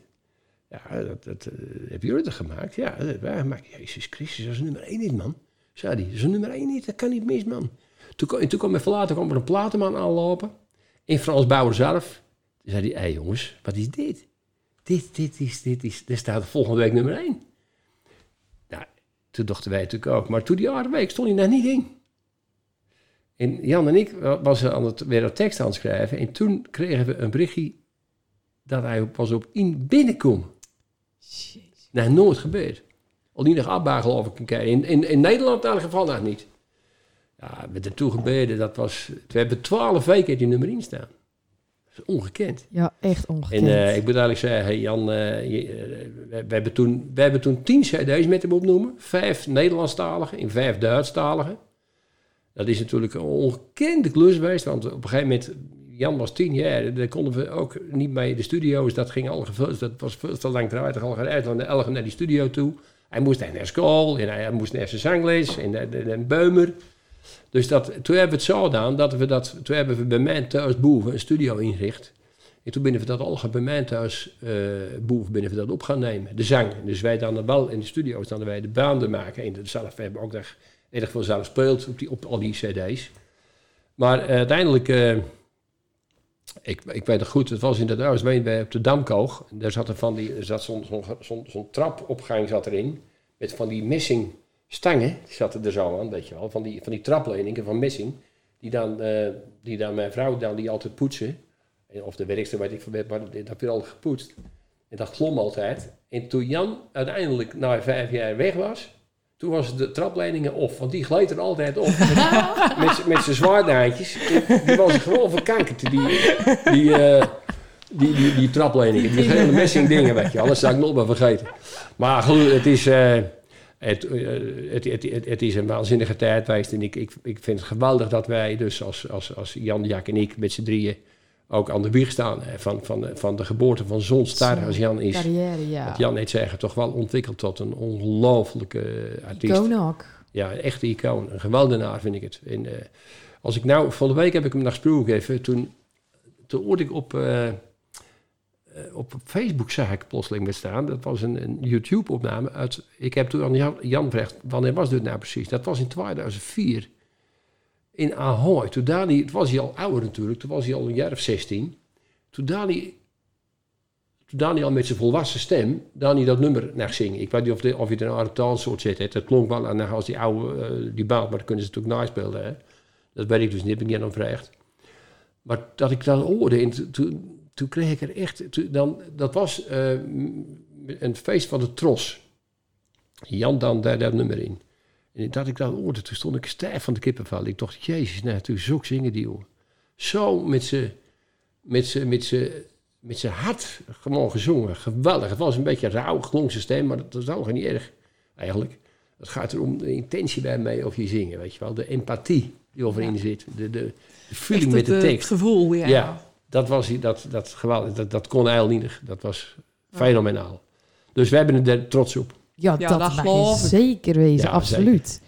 Speaker 3: Ja, dat, dat eh, hebben jullie dat gemaakt? Ja, dat hebben wij gemaakt. Jezus Christus, dat is nummer één niet, man. Zei hij, dat is nummer één niet, dat kan niet mis, man. Toen, en toen kwam even later kwam er een platenman aanlopen. En Frans Bauer zelf. Toen zei hij, hé jongens, wat is dit? Dit, dit is, dit is, dit staat volgende week nummer één. Nou, toen dachten wij natuurlijk ook. Maar toen die andere week stond hij daar niet in. En Jan en ik wa- was aan het, weer een tekst aan het schrijven. En toen kregen we een berichtje dat hij pas op in binnenkomen. Nou, nooit gebeurd. Al niet nog geloof ik een keer. In, in, in Nederland in elk geval nog niet. Ja, met de toegebeden, dat was... We hebben twaalf weken die nummer 1 staan. Dat is ongekend.
Speaker 2: Ja, echt
Speaker 3: En
Speaker 2: ongekend.
Speaker 3: eh, ik moet eigenlijk zeggen, hey Jan, eh, je, eh, we, we hebben toen, we hebben toen tien cd's met hem opnoemen. Vijf Nederlandstaligen en vijf Duitsstaligen. Dat is natuurlijk een ongekende klus geweest, want op een gegeven moment, Jan was tien jaar, daar konden we ook niet mee de studio's. Dat ging al gevuld, dat was veel te lang eruit, al van de elgen naar die studio toe. Hij moest naar school en hij moest naar zijn zangles en naar, Beumer. Dus dat, toen hebben we het zo gedaan, dat we dat, toen hebben we bij mij thuis een studio ingericht. En toen binnen we dat al bij mij thuis, boven binnen we dat op gaan nemen. De zang. Dus wij dan wel in de studio's dan wij de baanden maken. En zelf, we hebben ook nog erg veel zelf gespeeld op, die, op al die cd's. Maar eh, uiteindelijk, eh, ik, ik weet het goed, het was inderdaad, was bij bij op de Damkoog. En Daar zat, er van die, zat zo'n zo'n zo'n zo'n trapopgang zat erin. Met van die missing stangen, die zaten er zo aan, weet je wel. Van die, van die trapleningen van missing. Die dan, eh, die dan mijn vrouw dan die altijd poetsen. En Of de werkster, weet ik veel, maar dat werd altijd gepoetst. En dat glom altijd. En toen Jan uiteindelijk na vijf jaar weg was, toen was de trapleidingen op. Want die gleed er altijd op. Met, met, zijn zwaardaantjes. Die was gewoon verkankerd. Die, die, eh, die, die, die trapleidingen. Die hele messing dingen, weet je. Alles zou ik nog maar vergeten. Maar goed, het is... eh, het, eh, het, het, het, het is een waanzinnige tijd geweest. En ik, ik, ik vind het geweldig dat wij dus als, als, als Jan, Jack en ik met z'n drieën ook aan de wieg staan. Van, van, van de geboorte van zo'n star als Jan is.
Speaker 2: Carrière, ja.
Speaker 3: Jan heeft zeggen toch wel ontwikkeld tot een ongelooflijke eh, artiest.
Speaker 2: Icoon ook.
Speaker 3: Ja, een echte icoon. Een geweldenaar vind ik het. En, eh, als ik nou, van de week heb ik hem nog gesproken even. Toen, toen hoorde ik op, eh, eh, op Facebook zag ik plotseling met staan. Dat was een, een YouTube-opname uit. Ik heb toen aan Jan, Jan gevraagd, wanneer was dit nou precies? Dat was in 2004 in Ahoy. Toen Dani, het was hij al ouder natuurlijk, toen was hij al een jaar of 16. Toen Dani, toen Dani al met zijn volwassen stem, Dani dat nummer naar zingen. Ik weet niet of, of je er een Aritaal soort zit. Hè. Dat klonk wel aan als die oude, eh, die band, maar dat kunnen ze natuurlijk naspelen. Dat weet ik dus niet, heb ik niet aan gevraagd. Maar dat ik dat hoorde, en toen- kreeg ik er echt... dan, dat was eh, een feest van de Tros. Jan dan daar dat nummer in. En dat ik dat hoorde, toen stond ik stijf van de kippenvel. Ik dacht, jezus, nou, toen zo zingen die jongen. Zo met zijn met z'n- met z'n- met zijn hart gewoon gezongen. Geweldig. Het was een beetje rauw, klonk zijn stem, maar dat is ook niet erg, eigenlijk. Het gaat erom de intentie bij mij of je zingen, weet je wel. De empathie die overin zit. De, de, de feeling met de
Speaker 1: eh,
Speaker 3: tekst.
Speaker 1: Het gevoel, ja.
Speaker 3: Ja. Dat was hij- dat, dat geweldig. Dat, dat kon eigenlijk niet. Dat was fenomenaal. Dus wij hebben er trots op.
Speaker 2: Ja,
Speaker 1: Ja,
Speaker 2: dat,
Speaker 1: dat
Speaker 2: mag je zeker wezen,
Speaker 3: Ja,
Speaker 2: absoluut.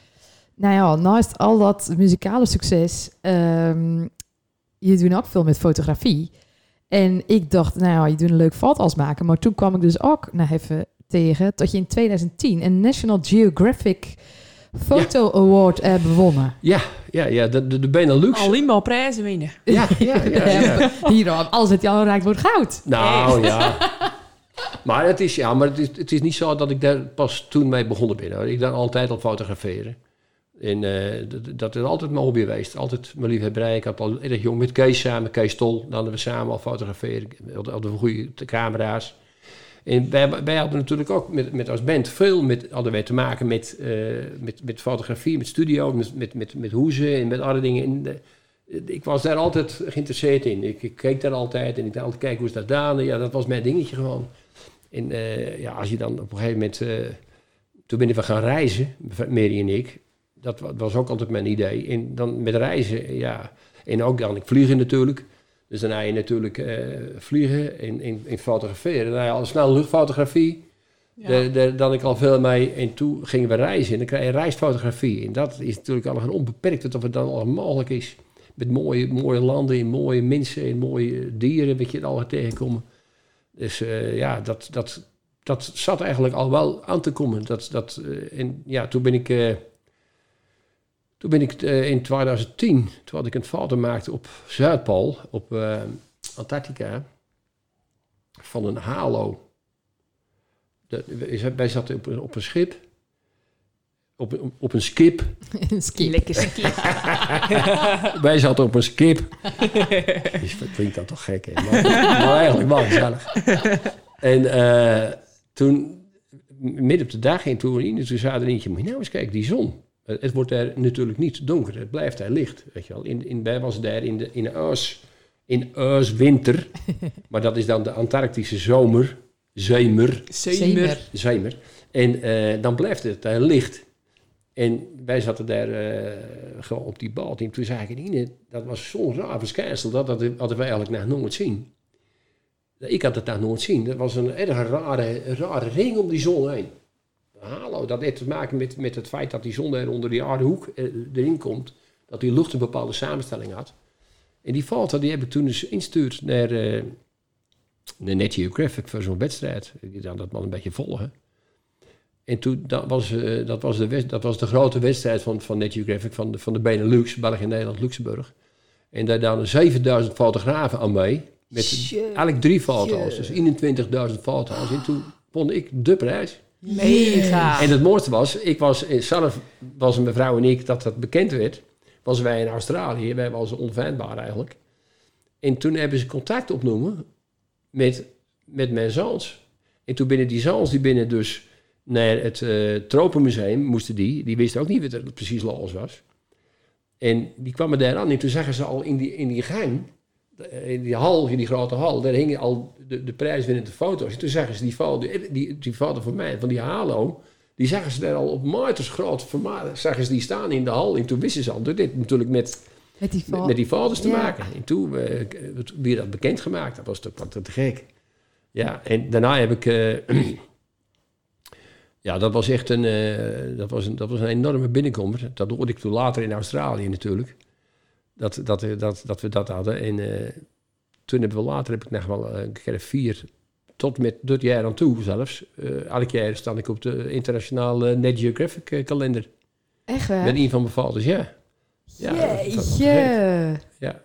Speaker 2: Nou ja, naast al dat muzikale succes, ehm, je doet ook veel met fotografie. En ik dacht, nou ja, je doet een leuk foto's maken. Maar toen kwam ik dus ook nog even tegen dat je in 2010 een National Geographic Photo Award hebt gewonnen.
Speaker 3: Ja, ja, ja de, de, de Benelux.
Speaker 1: Alleen maar prijzen winnen.
Speaker 3: Ja, ja, ja. ja.
Speaker 2: Hier, alles wat jou raakt wordt goud.
Speaker 3: Nou ja. Maar het is, ja, maar het is, het is niet zo dat ik daar pas toen mee begonnen ben. Hoor. Ik dan altijd al fotograferen. En eh, dat, dat is altijd mijn hobby geweest. Altijd mijn liefhebberij. Ik had al erg jong met Kees samen, Kees Tol. Dan hadden we samen al fotograferen. We we goede camera's. En wij, wij hadden natuurlijk ook met, met als band veel met, hadden wij te maken met, eh, met, met fotografie, met studio, met, met, met, met hoezen en met andere dingen. En, eh, ik was daar altijd geïnteresseerd in. Ik, keek daar altijd en ik dacht altijd kijken hoe is dat. En ja, dat was mijn dingetje gewoon. En eh, ja, als je dan op een gegeven moment... eh, toen ben ik gaan reizen, Mary en ik. Dat wa- was ook altijd mijn idee. En dan met reizen, ja... En ook dan, ik vliegen natuurlijk. Dus dan ga je natuurlijk eh, vliegen en, en, en fotograferen. Ja, al snel luchtfotografie.
Speaker 1: Ja.
Speaker 3: Daar, daar dan ik al veel mee. En toen gingen we reizen. En dan krijg je reisfotografie. En dat is natuurlijk al een onbeperkt. Of het dan al mogelijk is. Met mooie, mooie landen en mooie mensen en mooie dieren. Wat je er al tegenkomen. Dus eh, ja, dat, dat, dat zat eigenlijk al wel aan te komen. Dat, dat, eh, en ja, toen ben ik... eh, toen ben ik in 2010, toen had ik een foto maakte op Zuidpool, op Antarctica, van een halo. Dat, wij zaten op op een schip, op, een- op een skip.
Speaker 2: Skip.
Speaker 1: Lekker ski.
Speaker 3: Wij zaten op een skip. Dus dat klinkt dan toch gek, hè? Maar, maar eigenlijk wel gezellig. En eh, toen, midden op de dag in Turine, toen zei er eentje, moet je nou eens kijken, die zon. Eh, Het wordt daar natuurlijk niet donker, het blijft daar licht, weet je wel. In, in, wij was daar in de, in de Oos, in Oos winter, maar dat is dan de Antarctische zomer, zemer,
Speaker 1: Zemer.
Speaker 3: zemer. En eh, dan blijft het daar licht. En wij zaten daar eh, gewoon op die bal. En toen zei ik, dat was zo'n raar verschijnsel. Dat, dat hadden wij eigenlijk nog nooit zien. Ik had het nog nooit zien. Dat was een erg rare, rare ring om die zon heen. Hallo, dat heeft te maken met, met het feit dat die zon er onder die aardehoek eh, erin komt. Dat die lucht een bepaalde samenstelling had. En die foto die heb ik toen dus ingestuurd naar, eh, een Net Geographic voor zo'n wedstrijd. Ik dan dat wel een beetje volgen. En toen, dat was, eh, dat was, de, wed- dat was de grote wedstrijd van, van Net Geographic, van de, van de Benelux, België, Nederland, Luxemburg. En daar dan 7000 fotografen aan mee. Met eigenlijk drie foto's, dus 21.000 foto's. En toen won ik de prijs.
Speaker 1: Mega.
Speaker 3: En het mooiste was, ik was eh, zelf, was mijn vrouw en ik, dat dat bekend werd, was wij in Australië. Wij waren onvindbaar eigenlijk. En toen hebben ze contact opnoemen met, met mijn zoons. En toen binnen die zoons, die binnen dus naar het eh Tropenmuseum moesten die, die wisten ook niet wat er precies los was. En die kwamen daar aan en toen zagen ze al in die, in die gang, eh, in die hal, in die grote hal, daar hingen al de, de prijswinnende foto's. En toen zagen ze die foto, die, die, die foto van mij, van die halo, die zagen ze daar al op meters groot formaat, zagen ze die staan in de hal. En toen wisten ze al, dit natuurlijk met,
Speaker 2: Met die
Speaker 3: met, met die foto's te
Speaker 2: Ja.
Speaker 3: maken. En toen eh, weer dat bekendgemaakt, dat was toch wat te gek. Ja, en daarna heb ik... eh, ja, dat was echt een, eh, dat was een, dat was een enorme binnenkomer. Dat hoorde ik toen later in Australië natuurlijk. Dat, dat, eh, dat, dat we dat hadden. En eh, toen hebben we later, heb ik nog wel een keer vier, tot met dit jaar aan toe zelfs. eh elk jaar sta ik op de internationale Net Geographic kalender.
Speaker 2: Echt waar?
Speaker 3: Met een van mijn vaders, ja. Ja, dat-. Ja.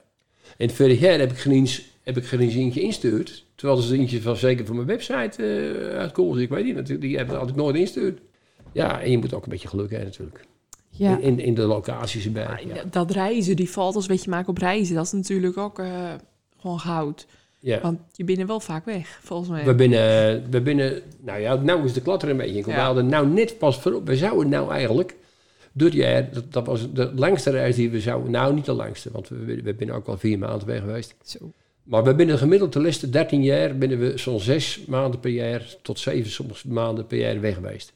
Speaker 3: En vorig jaar heb ik geen eens, heb ik geen eens eentje instuurd. Terwijl ze eentje van zeker van mijn website eh uitkozen. Ik weet niet, natuurlijk, die heb, had ik nooit instuurd. Ja, en je moet ook een beetje geluk hebben natuurlijk.
Speaker 2: Ja.
Speaker 3: In, in, de locaties erbij. Ja.
Speaker 1: Dat- Dat reizen, die foto's wat je maakt op reizen, dat is natuurlijk ook eh, gewoon goud.
Speaker 3: Ja.
Speaker 1: Want je bent er wel vaak weg, volgens mij.
Speaker 3: We binnen, we binnen, nou ja, nou is de klatter een beetje. We hadden nou net pas voorop. We zouden nou eigenlijk, dit jaar, dat, dat was de langste reis die we zouden, nou niet de langste, want we, we zijn ook al vier maanden weg geweest.
Speaker 2: Zo.
Speaker 3: Maar we binnen gemiddeld de laatste 13 jaar binnen we zo'n zes maanden per jaar tot zeven soms maanden per jaar weg geweest.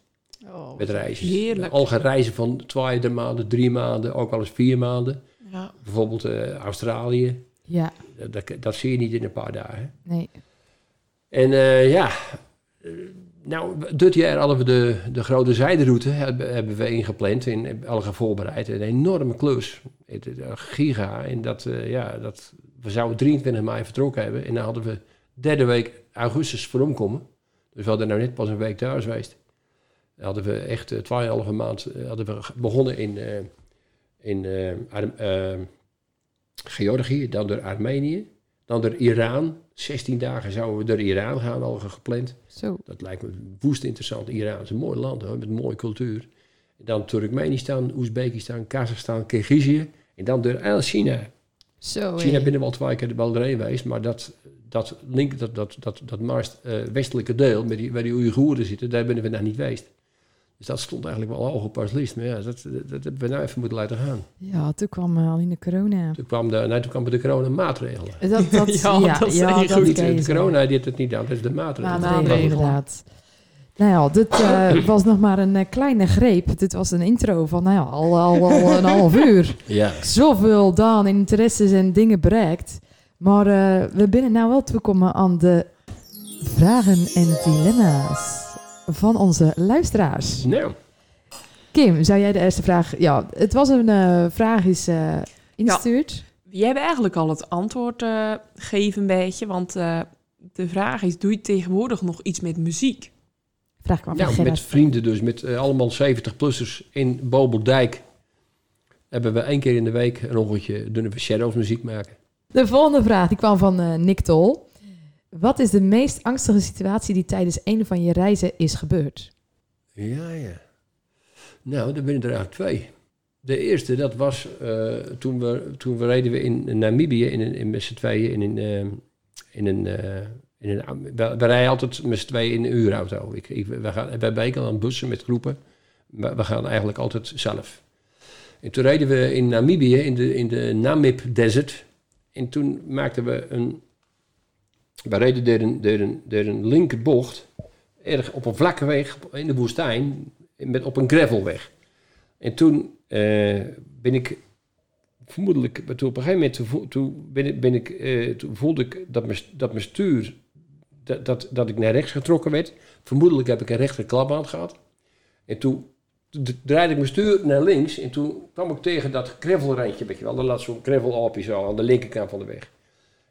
Speaker 2: Oh.
Speaker 3: Met reizen.
Speaker 1: heerlijk.
Speaker 3: Al gaan reizen van twee maanden, drie maanden, ook wel eens vier maanden.
Speaker 1: Ja.
Speaker 3: Bijvoorbeeld eh, Australië.
Speaker 2: Ja,
Speaker 3: Dat, dat, dat zie je niet in een paar dagen.
Speaker 2: nee.
Speaker 3: En eh, ja, eh, nou, dit jaar hadden we de, de grote zijderoute hebben, hebben we ingepland en hebben alle gaan voorbereid. Een enorme klus, Het- giga. En dat, ja, dat, we zouden 23 mei vertrokken hebben en dan hadden we derde week augustus voor omkomen. Dus we hadden nou net pas een week thuis geweest. Dan hadden we echt uh, tweeënhalve maand eh, hadden we begonnen in, eh, in eh, eh, Georgië, dan door Armenië, dan door Iran. 16 dagen zouden we door Iran gaan, al gepland.
Speaker 2: Zo.
Speaker 3: Dat lijkt me woest interessant. Iran is een mooi land hoor, met een mooie cultuur. Dan Turkmenistan, Oezbekistan, Kazachstan, Kirgizië. En dan door China.
Speaker 2: Zo.
Speaker 3: China
Speaker 2: hé.
Speaker 3: binnen wel twee keer wel doorheen geweest, maar dat, dat link, dat, dat, dat, dat meest eh, westelijke deel, met die, waar die Oeigoeren zitten, daar binnen we nog niet geweest. Dus dat stond eigenlijk wel hoog op ons lijst. Maar ja, dat, dat, dat hebben we nou even moeten laten gaan.
Speaker 2: Ja, toen kwam uh, Aline corona.
Speaker 3: Toen kwam de, nee, toen kwamen de corona-maatregelen.
Speaker 2: Dat, dat,
Speaker 1: Ja,
Speaker 2: ja,
Speaker 1: dat is
Speaker 2: ja, dat
Speaker 3: de
Speaker 2: zo.
Speaker 3: corona die heeft het niet aan, dat is de Maatregelen.
Speaker 2: inderdaad. Nou ja, dit eh, was nog maar een eh, kleine greep. Dit was een intro van nou ja, al, al, al een half uur.
Speaker 3: Ja.
Speaker 2: Zoveel dan interesses en dingen bereikt. Maar eh, we binnen nou wel toekomen aan de vragen en dilemma's van onze luisteraars.
Speaker 3: Nou,
Speaker 2: Kim, zou jij de eerste vraag... Ja, het was een eh, vraag is eh ingestuurd.
Speaker 1: Jij hebt eigenlijk al het antwoord eh gegeven een beetje, want eh, de vraag is, doe je tegenwoordig nog iets met muziek?
Speaker 2: Vraag
Speaker 3: nou,
Speaker 2: Gerard.
Speaker 3: met vrienden dus, met eh, allemaal 70-plussers in Bobeldijk. Hebben we één keer in de week een ongeltje, doen we shadows muziek maken.
Speaker 2: De volgende vraag die kwam van eh, Nick Tol. Wat is de meest angstige situatie die tijdens een van je reizen is gebeurd?
Speaker 3: Ja, ja. Nou, er binnen er eigenlijk twee. De eerste, dat was eh, toen, we, toen we reden we in Namibië in, een- in, met z'n tweeën in een... eh, in een, een we, rijden altijd met z'n tweeën in een uurauto. Ik, we gaan, wijken aan bussen met groepen. Maar we gaan eigenlijk altijd zelf. En toen reden we in Namibië in de, in de Namib Desert. En toen maakten we een... We reden door een, door een, door een linkerbocht erg op een vlakke weg in de woestijn, met, op een gravelweg. En toen eh, ben ik vermoedelijk, toen op een gegeven moment ben ik, ben ik, eh, toen voelde ik dat mijn, dat mijn stuur, dat, dat, ik naar rechts getrokken werd. Vermoedelijk heb ik een rechter klapband gehad. En toen draaide ik mijn stuur naar links en toen kwam ik tegen dat gravelrandje, weet je wel. Daar lag zo'n gravelapje zo aan de linkerkant van de weg.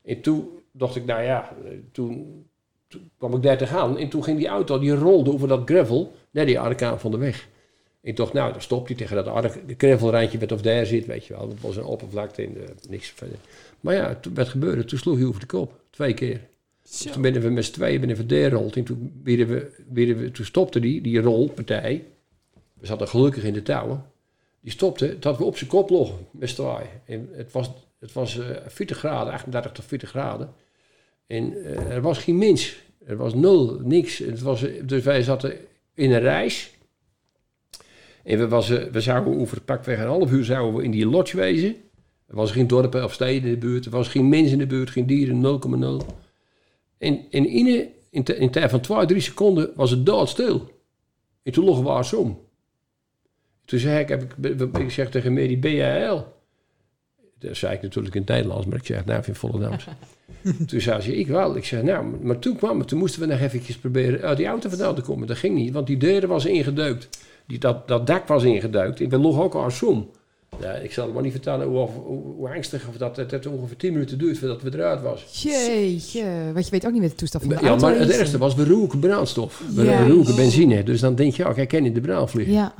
Speaker 3: En toen dacht ik, nou ja, eh, toen, kwam ik daar te gaan. En toen ging die auto, die rolde over dat gravel naar die arkaan van de weg. Ik dacht, nou, dan stopt hij tegen dat gravelrandje wat of daar zit, weet je wel. Dat was een oppervlakte en eh, niks verder. Maar ja, toen, wat gebeurde? Toen sloeg hij over de kop. Twee keer. Toen ben we met z'n tweeën ben we. En toen, we, we, stopte die, die rolpartij. We zaten gelukkig in de touwen. Die stopte dat we op zijn kop lagen met z'n. En het was, het was eh 40 graden, 38 tot 40 graden. En eh, er was geen mens. Er was nul, niks. Het was, eh, dus wij zaten in een reis. En we, was, we zouden over pakweg een half uur zouden we in die lodge wezen. Er was geen dorpen of steden in de buurt. Er was geen mens in de buurt, geen dieren, 0,0. En, en in, in, in tijd van 2, 3 seconden was het doodstil. En toen lag we eens om. Toen zei ik, heb ik, ik zeg tegen Mary, ben jij hel? Dat zei ik natuurlijk in het Nederlands, maar ik zeg, nou, in Volendams. toen zei ze, ik wel. Ik zeg, nou, maar toen kwam het. Toen moesten we nog eventjes proberen uit die auto vandaan te komen. Dat ging niet, want die deuren was ingedeukt. Die, dat, dat dak was ingedeukt. En we lagen ook als om. Ja, ik zal het maar niet vertellen hoe, hoe, hoe angstig of dat het, ongeveer 10 minuten duurt voordat we eruit was.
Speaker 2: Jeetje, want je weet ook niet met de toestand van de
Speaker 3: Ja, maar het ergste was, we roken brandstof. We
Speaker 2: Ja.
Speaker 3: roken benzine. Dus dan denk je, oh, ik ken in de brand vliegen.
Speaker 2: Ja,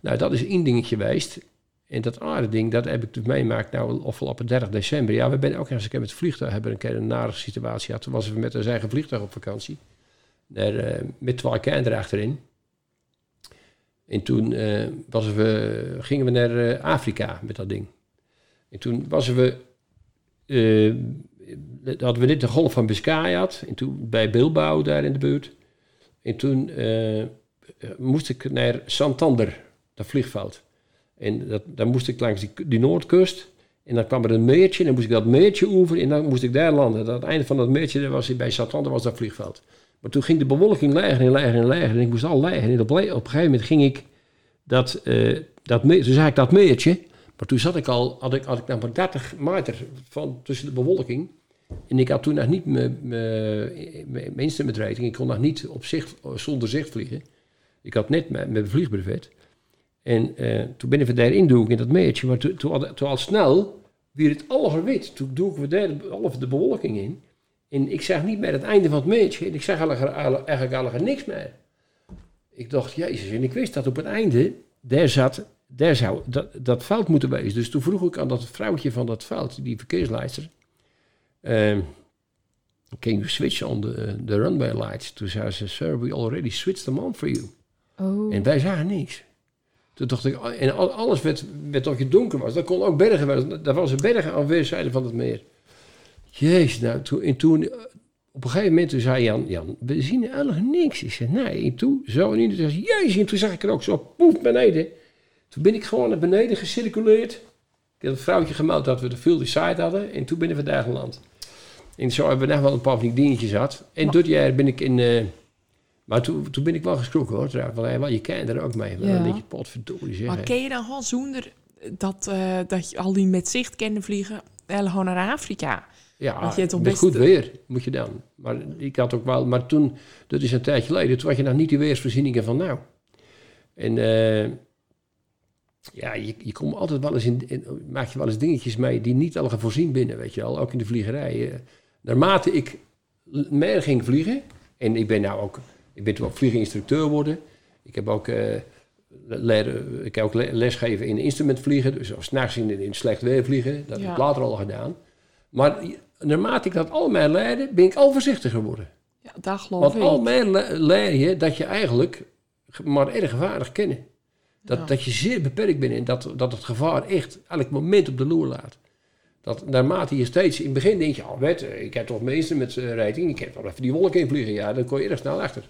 Speaker 3: Nou, dat is één dingetje geweest. En dat andere ding, dat heb ik dus meemaakt nou afgelopen 30 december. Ja, we zijn ook eens een keer met het vliegtuig, hebben een keer een nare situatie gehad. Toen was we met ons eigen vliegtuig op vakantie. Daar, eh, met twee kinderen achterin. En toen eh, was we, gingen we naar eh, Afrika met dat ding. En toen was we, eh, hadden we net de golf van Biscay had. En toen bij Bilbao daar in de buurt. En toen eh, eh, moest ik naar Santander, dat vliegveld. En dat, dan moest ik langs die, noordkust. En dan kwam er een meertje. En dan moest ik dat meertje over. En dan moest ik daar landen. Aan het einde van dat meertje was, bij Santander was dat vliegveld. Maar toen ging de bewolking lager en lager en lager. En ik moest al lager. En op, op een gegeven moment ging ik dat, eh dat toen zag ik dat meertje. Maar toen zat ik al, had ik, had ik maar 30 meter van tussen de bewolking. En ik had toen nog niet mijn- mijn mijn- mijn instrument rating. Ik kon nog niet op zicht, zonder zicht vliegen. Ik had net mijn, vliegbrevet. En eh, toen ben ik daarin in dat meertje. Maar toen, toen, al- snel weer het alles wit. Toen doe ik daar al de bewolking in. En ik zag niet meer het einde van het. En ik zag eigenlijk, eigenlijk, niks meer. Ik dacht, jezus. En ik wist dat op het einde, daar zat, daar zou dat, dat veld moeten wezen. Dus toen vroeg ik aan dat vrouwtje van dat veld, die verkeersleidster. ehm, can you switch on the, the runway lights? Toen zei ze, sir, we already switched them on for you.
Speaker 2: oh.
Speaker 3: En wij zagen niks. Toen dacht ik, en al- alles werd, werd toch je donker was. Dat kon ook bergen zijn. Daar was een bergen aan weerszijden van het meer. Jezus, nou, toen, en toen, eh, op een gegeven moment toen zei Jan, Jan, we zien eigenlijk niks. Ik zei, nee, en toen, zo en toen zei ze, jezus, en toen zag ik er ook zo, poef, beneden. Toen ben ik gewoon naar beneden gecirculeerd. Ik heb het vrouwtje gemeld dat we de field side hadden. En toen ben ik vandaag geland. En zo hebben we nog wel een paar van die dingetjes gehad. En dit jaar ben ik in... eh, maar toen, toen ben ik wel geschrokken hoor, trouwens. Want je kent er ook mee. Maar
Speaker 2: Ja.
Speaker 3: dan denk je, potverdorie zeg.
Speaker 1: Maar ken je dan gewoon zonder dat, eh, dat je al die met zicht kende vliegen, gewoon naar Afrika?
Speaker 3: Ja,
Speaker 1: Want je toch
Speaker 3: met goed weer moet je dan. Maar ik had ook wel... Maar toen, dat is een tijdje geleden, toen had je nog niet die weersvoorzieningen van nou. En eh, ja, je, je komt altijd wel eens in, in- Maak je wel eens dingetjes mee die niet al voorzien binnen, weet je wel. Ook in de vliegerij. eh. naarmate ik meer ging vliegen... En ik ben nou ook... Ik ben toen ook vliegeninstructeur geworden. Ik heb ook... eh, leren, ik heb ook le- lesgeven in instrumentvliegen. Dus s'nachts in, in slecht weer vliegen. Dat heb ik later al gedaan. Maar naarmate ik dat allemaal leerde, ben ik al voorzichtiger geworden.
Speaker 1: Ja, dat geloof
Speaker 3: Want
Speaker 1: ik.
Speaker 3: al meer le- leer je dat je eigenlijk ge- maar erg gevaarlijk kennen. Dat,
Speaker 1: Ja.
Speaker 3: dat je zeer beperkt bent en dat, dat het gevaar echt elk moment op de loer laat. Dat naarmate je steeds, in het begin denk je, oh wet, ik heb toch meester met uh, ik heb wel even die wolk in vliegen. Ja, dan kon je erg snel achter.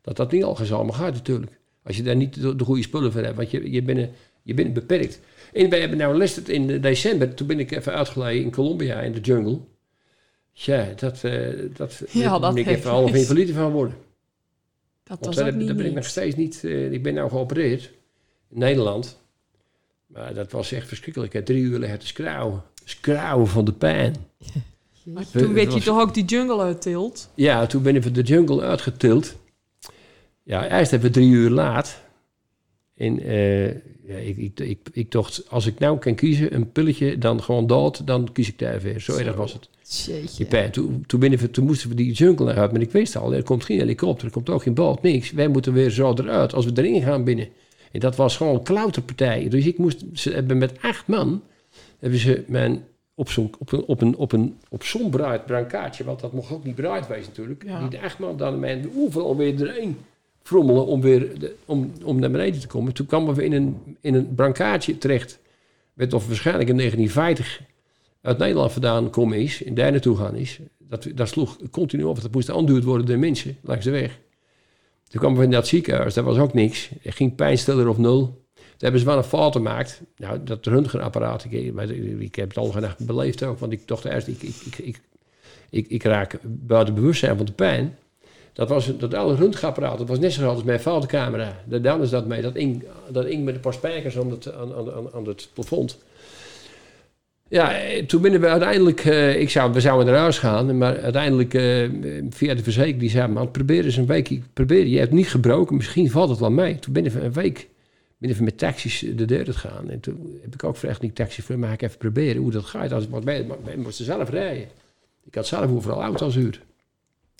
Speaker 3: Dat dat niet al gezamenlijk gaat natuurlijk. Als je daar niet de, de goede spullen voor hebt, want je, je, bent, je bent beperkt. En wij hebben nou les in eh, december, toen ben ik even uitgeleid in Colombia in de jungle. Ja, dat, eh dat,
Speaker 1: Ja, dat
Speaker 3: ben ik
Speaker 1: heeft
Speaker 3: even half
Speaker 1: les.
Speaker 3: invalide van worden.
Speaker 1: dat was
Speaker 3: heb-
Speaker 1: niet
Speaker 3: daar ben ik nog steeds niet... eh, ik ben nou geopereerd in Nederland. Maar dat was echt verschrikkelijk. Ik heb drie uur liggen te scrauwen. Scrauwen van de pijn.
Speaker 1: Maar
Speaker 3: We-
Speaker 1: toen werd
Speaker 3: het
Speaker 1: je toch ook die jungle uittild?
Speaker 3: Ja, toen ben ik van de jungle uitgetild. Ja, eerst hebben we drie uur laat. En eh, ik, ik, ik, ik dacht, als ik nou kan kiezen, een pilletje, dan gewoon dood, dan kies ik daar weer. Zo, erg was het.
Speaker 2: Jeetje.
Speaker 3: Die pijn. Toen, toen, binnen, toen moesten we die jungle uit, maar ik wist al, er komt geen helikopter, er komt ook geen boot, niks. Wij moeten weer zo eruit als we erin gaan binnen. En dat was gewoon een klauterpartij. Dus ik moest, ze hebben met acht man, hebben ze mijn, op zo'n op een, op een, op een, op zo'n bruid brankaartje, want dat mocht ook niet bruid wezen natuurlijk.
Speaker 1: Ja.
Speaker 3: Die acht man dan mijn oever alweer erin frommelen om weer om, om naar beneden te komen. Toen kwamen we in een, in een terecht. Met of waarschijnlijk in 1950 uit Nederland vandaan komen is en daar naartoe gaan is. Dat, dat sloeg continu op. Dat moest aanduurd worden door mensen langs de weg. Toen kwamen we in dat ziekenhuis, daar was ook niks. Er ging pijnstiller of nul. Toen hebben ze wel een fout gemaakt. Nou, dat röntgenapparaat, ik, ik heb het al gedacht beleefd ook. Want ik dacht eerst, ik, ik, ik, ik, ik raak buiten bewustzijn van de pijn. Dat, was, dat oude röntgenapparaat, dat was net zo groot als mijn foutcamera. Dan is dat mee. Dat ing, dat ing met een paar spijkers aan het, aan, aan, aan- het plafond. Ja, eh, toen binnen we uiteindelijk, eh, ik zou, we zouden naar huis gaan, maar uiteindelijk eh, via de verzekering, die zei, man, probeer eens een week, probeer, je hebt niet gebroken, misschien valt het wel mee. Toen binnen we een week, binnen we met taxis de deur te gaan. En toen heb ik ook gevraagd, die taxi, mag ik even proberen hoe dat gaat, als ik mee, maar wij moesten zelf rijden. Ik had zelf overal auto's huur.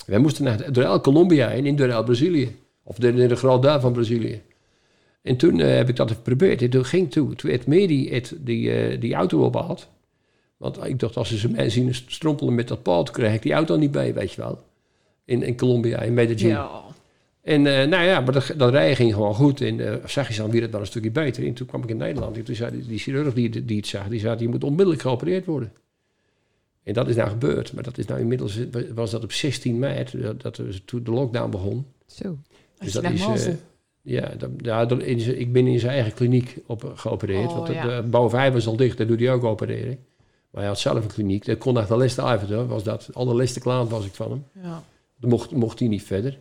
Speaker 3: Wij moesten naar Dorel Colombia en in Dorel Brazilië, of de, de, de groot deel van Brazilië. En toen eh, heb ik dat even geprobeerd. En toen ging toe, toen het meer die, het, die, eh, die auto ophaalt. Want ik dacht, als ze mij zien strompelen met dat paal, toen krijg ik die auto niet bij, weet je wel. In, in Colombia, in Medellin.
Speaker 1: Ja.
Speaker 3: En eh, nou ja, maar dat, dat rijden ging gewoon goed. En eh zag je dan weer het wel een stukje beter. En toen kwam ik in Nederland. En toen zei die, die chirurg die, die het zag, die zei, je moet onmiddellijk geopereerd worden. En dat is nou gebeurd. Maar dat is nou inmiddels, was dat op 16 mei, dat, dat toen de lockdown begon.
Speaker 2: Zo.
Speaker 3: Dus
Speaker 1: je
Speaker 3: dat is, eh, ja, dat, ja dat- in zijn- ik ben in zijn eigen kliniek op, geopereerd.
Speaker 1: Oh,
Speaker 3: want de,
Speaker 1: ja.
Speaker 3: de bouw 5 was al dicht, daar doet hij ook opereren. Maar hij had zelf een kliniek. Dat kon naar de leste avond, was dat. Alle leste klant was ik van hem.
Speaker 1: ja.
Speaker 3: Dan mocht, mocht hij niet verder.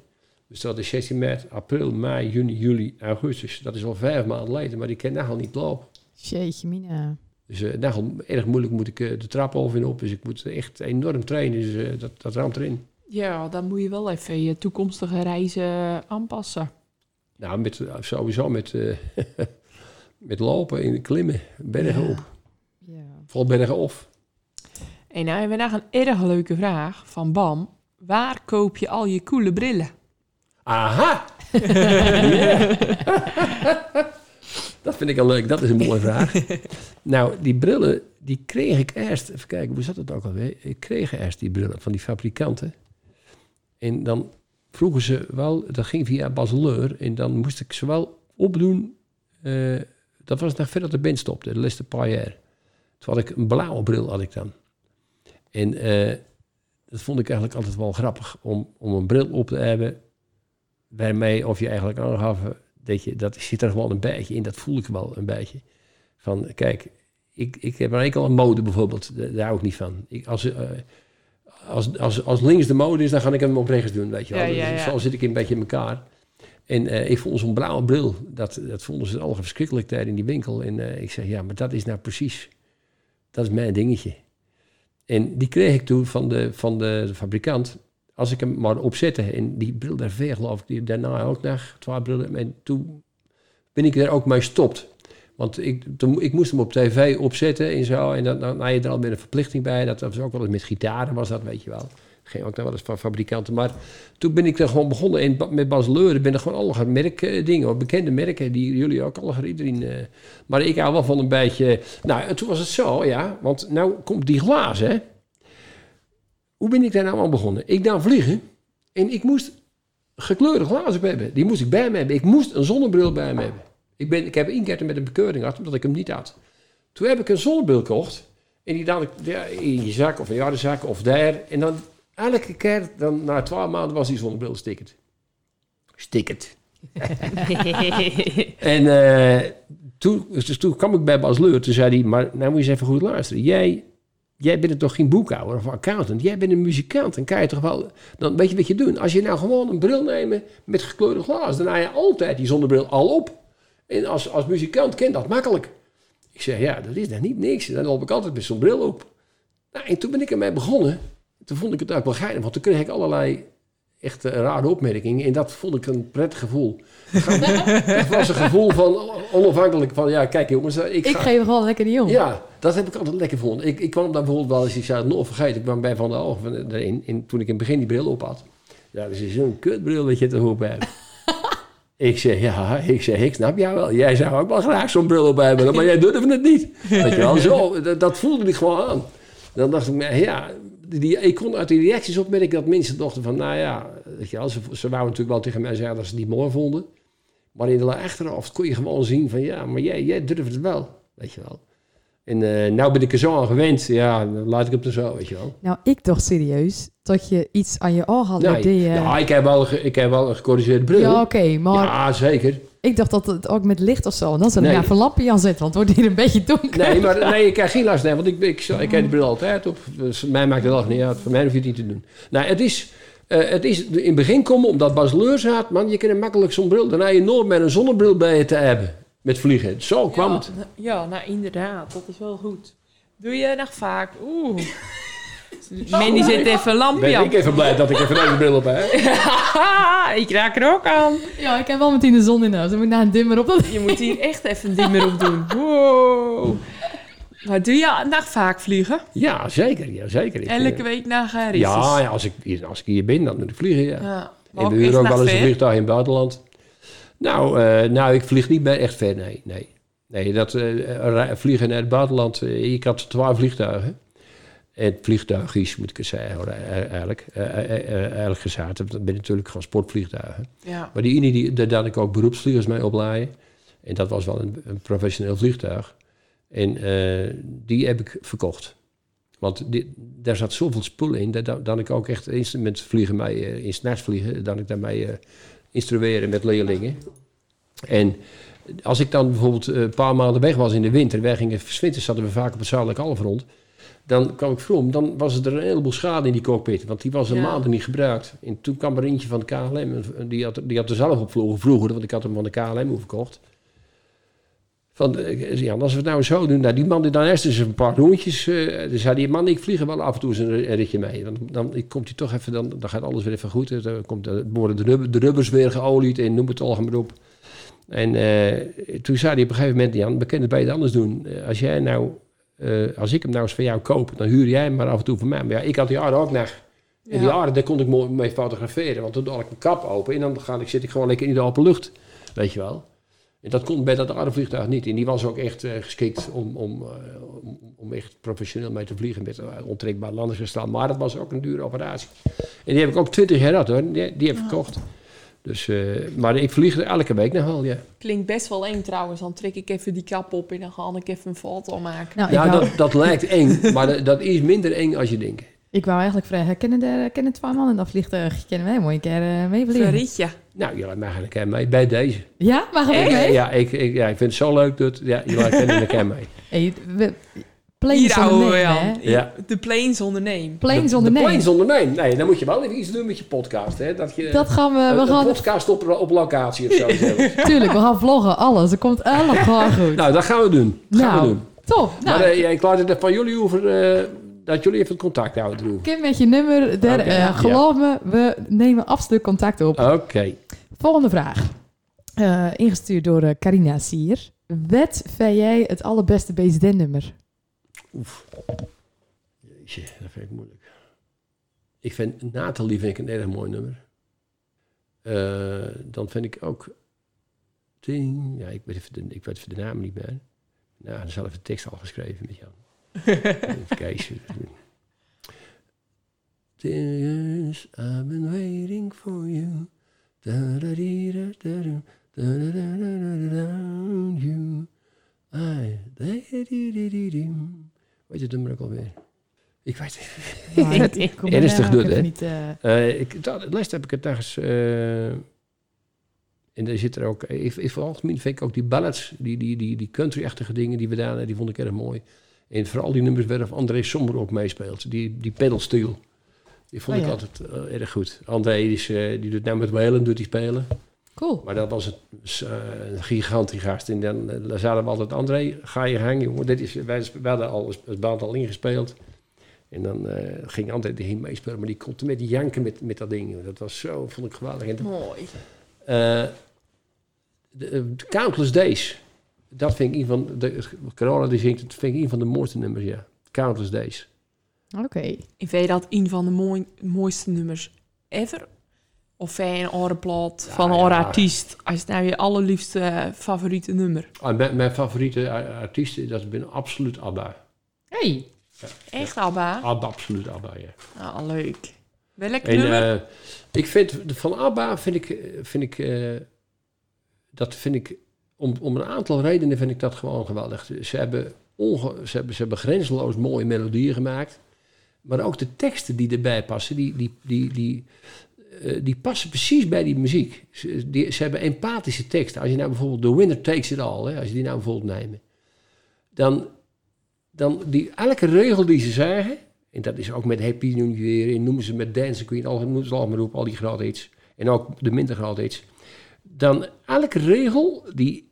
Speaker 3: Dus dat is 16 maart, april, mei, juni, juli, augustus. Dat is al vijf maanden geleden, maar die kan nog niet lopen.
Speaker 2: Jeetje, mina.
Speaker 3: Dus eh nogal erg moeilijk moet ik eh, de trap over en op. Dus ik moet echt enorm trainen. Dus eh, dat, dat ramt erin.
Speaker 1: ja, dan moet je wel even je toekomstige reizen aanpassen.
Speaker 3: Nou, met, sowieso met, eh, met lopen en klimmen, bergen
Speaker 1: Ja.
Speaker 3: op.
Speaker 2: Ja.
Speaker 3: Vooral bergen of.
Speaker 1: En nou hebben we nog een erg leuke vraag van Bam. Waar koop je al je coole brillen?
Speaker 3: Aha! Dat vind ik al leuk, dat is een mooie vraag. nou, die brillen, die kreeg ik eerst... Even kijken, hoe zat het ook alweer? Ik kreeg eerst die brillen van die fabrikanten. En dan vroegen ze wel, dat ging via Baseleur... en dan moest ik ze wel opdoen... eh, dat was nog verder de band stopte, de laatste paar jaar. Toen had ik een blauwe bril, had ik dan. En eh, dat vond ik eigenlijk altijd wel grappig, om, om een bril op te hebben waarmee of je eigenlijk aangaf dat je dat zit er gewoon een beetje in, dat voel ik wel een beetje. Van kijk, ik, ik heb een enkel aan mode bijvoorbeeld, daar, hou ik niet van. Ik, als, eh, als, als, als links de mode is, dan ga ik hem op rechts doen, weet je wel.
Speaker 1: Ja, ja,
Speaker 3: Dus
Speaker 1: ja.
Speaker 3: Zo zit ik een beetje in elkaar. En eh, ik vond zo'n blauwe bril, dat, dat vonden ze allemaal verschrikkelijk daar in die winkel. En eh, ik zeg, ja, maar dat is nou precies, dat is mijn dingetje. En die kreeg ik toen van de, van de fabrikant als ik hem maar opzette en die bril daar ver, geloof ik, die daarna ook nog twee brillen. En toen ben ik er ook mee gestopt. Want ik, ik moest hem op tv opzetten en zo. En dan, dan had je er al met een verplichting bij. Dat was ook wel eens met gitaren, was dat, weet je wel. Ging ook nog wel eens van fabrikanten. Maar toen ben ik er gewoon begonnen. En met Bas Leur ben er gewoon alle merkdingen, hoor, bekende merken, die jullie ook alle iedereen. eh. maar ik hou wel van een beetje. Nou, en toen was het zo, ja. Want nou komt die glazen, hè. Hoe ben ik daar nou aan begonnen? Ik dan vliegen en ik moest gekleurde glazen hebben. Die moest ik bij me hebben. Ik moest een zonnebril bij me hebben. Ik, ben, ik heb keer met een bekeuring gehad, omdat ik hem niet had. Toen heb ik een zonnebril gekocht. En die dan ja, in je zak of in je zak of daar. En dan elke keer, dan, na twaalf maanden was die zonnebril stikkend. Stikkend. En eh, toen, dus toen kwam ik bij Bas Leur. Toen zei hij, maar nou moet je eens even goed luisteren. Jij, jij bent toch geen boekhouder of accountant? Jij bent een muzikant. Dan kan je toch wel... Dan weet je wat je doet. Als je nou gewoon een bril neemt met gekleurde glas... dan haal je altijd die zonnebril al op. En als, als muzikant kent dat makkelijk. Ik zeg, ja, dat is dan niet niks. Dan loop ik altijd met zo'n bril op. Nou, en toen ben ik ermee begonnen. Toen vond ik het ook wel geinig. Want toen kreeg ik allerlei echt een rare opmerking. En dat vond ik een prettig gevoel. Het was een gevoel van onafhankelijk van, ja, kijk jongens, ik,
Speaker 2: Ik
Speaker 3: ga,
Speaker 2: geef gewoon lekker die jongen.
Speaker 3: ja, dat heb ik altijd lekker gevonden. Ik, ik kwam daar bijvoorbeeld wel eens, ik zou het nog vergeten, ik kwam bij Van der in, toen ik in het begin die bril op had. Ja, dat is zo'n kutbril dat je te hoop hebt. ik zeg, ja, ik zeg, ik snap jou wel. Jij zou ook wel graag zo'n bril op hebben, maar jij durfde het niet. Weet je wel, zo, dat, dat voelde ik gewoon aan. Dan dacht ik, me, ja, die, ik kon uit die reacties opmerken dat mensen dachten van, nou ja, weet je wel, ze, ze wouden natuurlijk wel tegen mij zeggen dat ze het niet mooi vonden. Maar in de achteraf kon je gewoon zien van, ja, maar jij, jij durft het wel, weet je wel. En eh nou ben ik er zo aan gewend, ja, dan laat ik het er zo, weet je wel.
Speaker 2: Nou, ik dacht serieus dat je iets aan je oog had.
Speaker 3: Nee,
Speaker 2: die, eh,
Speaker 3: ja, ik, heb wel, ik heb wel een gecorrigeerde bril.
Speaker 2: ja,
Speaker 3: Ja,
Speaker 2: oké, maar
Speaker 3: zeker.
Speaker 2: Ik dacht dat het ook met licht of zo. En dan zou ik
Speaker 3: Nee.
Speaker 2: lampje aan zetten, want het wordt hier een beetje donker.
Speaker 3: Nee, maar nee, ik krijg geen last, nee, want ik, ik, ik, ik heb de bril altijd op. Dus mij maakt het al niet uit, voor mij hoef je het niet te doen. Nou, het is, eh, het is in het begin komen, omdat Bas Leur zat, man, je kunt makkelijk zo'n bril, daarna je nooit met een zonnebril bij je te hebben. Met vliegen. Zo kwam
Speaker 1: ja,
Speaker 3: het.
Speaker 1: Ja, nou inderdaad, dat is wel goed. Doe je nog vaak? Oeh. Mandy zet even een lampje
Speaker 3: Ben
Speaker 1: aan.
Speaker 3: ik even blij dat ik even deze bril op heb.
Speaker 1: ik raak er ook aan.
Speaker 2: Ja, ik heb wel meteen de zon in huis. Dan moet ik naar een dimmer op. Dat...
Speaker 1: Je moet hier echt even een dimmer op doen. Wow. Maar doe je nog vaak vliegen?
Speaker 3: Ja, zeker. Ja, zeker. Ik,
Speaker 1: Elke
Speaker 3: eh,
Speaker 1: week naar Garis.
Speaker 3: ja, ja, als ik, hier- als ik hier ben, dan moet ik vliegen, ja.
Speaker 1: ja.
Speaker 3: En we huren ook wel eens een vliegtuig in het buitenland. Nou, eh, nou, ik vlieg niet bij echt ver, nee. Nee, nee dat eh, vliegen naar het buitenland. eh, ik had twaalf vliegtuigen. Het vliegtuig is, moet ik het zeggen, hoor, eh, eigenlijk. eh, eh, eh, eigenlijk gezegd, dat ben natuurlijk gewoon sportvliegtuigen.
Speaker 1: Ja.
Speaker 3: Maar die ene, die, daar had ik ook beroepsvliegers mee oplaaien. En dat was wel een, een professioneel vliegtuig. En eh, die heb ik verkocht. Want die, daar zat zoveel spul in, dat, dat, ik ook echt instrument vliegen mee, eh, in s'nachts vliegen, dat ik daarmee eh instrueren met leerlingen. En als ik dan bijvoorbeeld eh, een paar maanden weg was in de winter, wij gingen verswinteren, zaten we vaak op het zuidelijke halfrond. Dan kwam ik vroeg, dan was er een heleboel schade in die cockpit, want die was een
Speaker 1: Ja.
Speaker 3: maand niet gebruikt. En toen kwam er eentje van de KLM, die had, die had er zelf op vlogen vroeger, want ik had hem van de KLM verkocht. Van, eh, ja, als we het nou zo doen, nou, die man die dan eerst eens een paar rondjes, dan zei die man, ik vlieg er wel af en toe eens een ritje mee. Dan, dan komt hij toch even, dan, dan gaat alles weer even goed. Eh, Dan komt, de, worden de, rubber- de rubbers weer geolied en noem het allemaal op. En toen zei hij op een gegeven moment, Jan, we kunnen het beter anders doen. Als jij nou, eh, als ik hem nou eens van jou koop, dan huur jij hem maar af en toe van mij. Maar ja, ik had die jaren ook nog. En die jaren, daar kon ik mooi mee fotograferen. Want toen had ik mijn kap open en dan ga ik, zit ik gewoon lekker in de open lucht. Weet je wel. En dat kon bij dat aardvliegtuig niet. En die was ook echt eh, geschikt om, om, eh, om, om echt professioneel mee te vliegen met uh, onttrekbaar landingsgestel. Maar dat was ook een dure operatie. En die heb ik ook 20 jaar gehad hoor. Die, die heb ik verkocht. Dus, eh, maar ik vlieg er elke week nog wel, ja.
Speaker 1: Klinkt best wel eng trouwens. Dan trek ik even die kap op en dan ga ik even een foto maken.
Speaker 2: Nou,
Speaker 3: Ja, dat, dat lijkt eng, maar dat, dat is minder eng als je denkt.
Speaker 2: ik wou eigenlijk vragen, kennen, de, kennen twee mannen dat vliegtuig? Kennen wij mooi een keer eh, meevliegen?
Speaker 1: Verrietje.
Speaker 3: Nou, jullie mag een keer mee bij deze.
Speaker 2: Ja, mag ik mee?
Speaker 3: Ja, ik, ik, ja, ik vind het zo leuk dat ja, jullie kennen een keer mee.
Speaker 2: Hey, we, planes
Speaker 1: Hier houden we
Speaker 2: ondernemen,
Speaker 1: aan.
Speaker 2: hè?
Speaker 3: Ja.
Speaker 1: De planes ondernemen.
Speaker 2: Planes
Speaker 3: De- planes ondernemen. Nee, dan moet je wel even iets doen met je podcast. Hè? Dat je
Speaker 2: Dat gaan we,
Speaker 3: een,
Speaker 2: we
Speaker 3: een
Speaker 2: gaan,
Speaker 3: podcast op, op locatie of zo.
Speaker 2: tuurlijk, we gaan vloggen, alles. Dat komt allemaal goed.
Speaker 3: nou, dat gaan we doen. Dat gaan
Speaker 2: Nou,
Speaker 3: we doen.
Speaker 2: Top. Nou,
Speaker 3: maar eh, ja, ik laat het van jullie over eh, dat jullie even het contact houden. Doen.
Speaker 2: Kim met je nummer. Daar,
Speaker 3: Oké,
Speaker 2: eh,
Speaker 3: ja.
Speaker 2: geloof me, we nemen absoluut contact op.
Speaker 3: Oké.
Speaker 2: Volgende vraag. Eh, ingestuurd door Carina Sier. Wat vind jij het allerbeste BZN-nummer?
Speaker 3: Oef. Jeetje, dat vind ik moeilijk. Ik vind Nathalie vind ik een erg mooi nummer. Eh, dan vind ik ook... Ding, ja, ik weet, even de, ik weet even de naam niet meer. Nou, dan even de tekst al geschreven met Jan. Even kijken. Tears, I've been waiting for you. Da-da-dee-da-da-da, da-da-da-da-da-da, you. I, da-dee-dee-dee-dee. Weet je het nummer ook alweer? Ik weet het.
Speaker 2: Nou, het- ik kom er
Speaker 3: Ernstig doet, hè?
Speaker 2: Niet, eh,
Speaker 3: Eh, ik, dat, het laatst heb ik het ergens... eh en daar zit er ook... Ik, ik, vooral algemeen vind ik ook die ballads, die, die, die, die country-achtige dingen die we daar... Die vond ik erg mooi. En vooral die nummers waar André Sommer ook meespeelt. Die, die pedalsteel. Die vond
Speaker 2: Oh,
Speaker 3: ik
Speaker 2: ja.
Speaker 3: altijd eh, erg goed. André is, eh, die doet nou met Whalen doet die spelen.
Speaker 2: Cool.
Speaker 3: Maar dat was het, eh, een gigantisch gast. En dan, eh, dan zeiden we altijd, André, ga je gang, jongen. Dit is, wij, wij hadden al het band al ingespeeld. En dan eh, ging André erheen meespelen, maar die kon met die janken met, met dat ding. Dat was zo, vond ik geweldig. En
Speaker 1: Mooi.
Speaker 3: eh, de, eh, de Countless Days. Dat vind ik een van de. Carola die zingt, dat vind ik een van de mooiste nummers, ja. Countless Days.
Speaker 2: Oké.
Speaker 1: Ik weet dat een van de mooi, mooiste nummers ever. Of een andere plaat van een
Speaker 3: ja.
Speaker 1: artiest. Als het nou je allerliefste eh, favoriete nummer.
Speaker 3: Ah, mijn, mijn favoriete a- artiesten, dat ben absoluut ABBA.
Speaker 2: Hey.
Speaker 1: Echt, Abba?
Speaker 3: ABBA, absoluut ABBA, ja.
Speaker 1: Ah, leuk. Welk
Speaker 3: En
Speaker 1: nummer?
Speaker 3: eh, ik vind, van ABBA vind ik, eh, vind ik eh, dat vind ik, om, om een aantal redenen vind ik dat gewoon geweldig. Ze hebben, onge, ze hebben, ze hebben grenzeloos mooie melodieën gemaakt. Maar ook de teksten die erbij passen, die, die, die, die, eh, die passen precies bij die muziek. Ze, ze hebben empathische teksten. Als je nou bijvoorbeeld The Winner Takes It All, hè, als je die nou bijvoorbeeld neemt. Dan, dan die, elke regel die ze zeggen, en dat is ook met Happy New Year, en noemen ze met Dance Queen, al noemen ze op, al die grote hits. En ook de minder grote hits. Dan elke regel, die...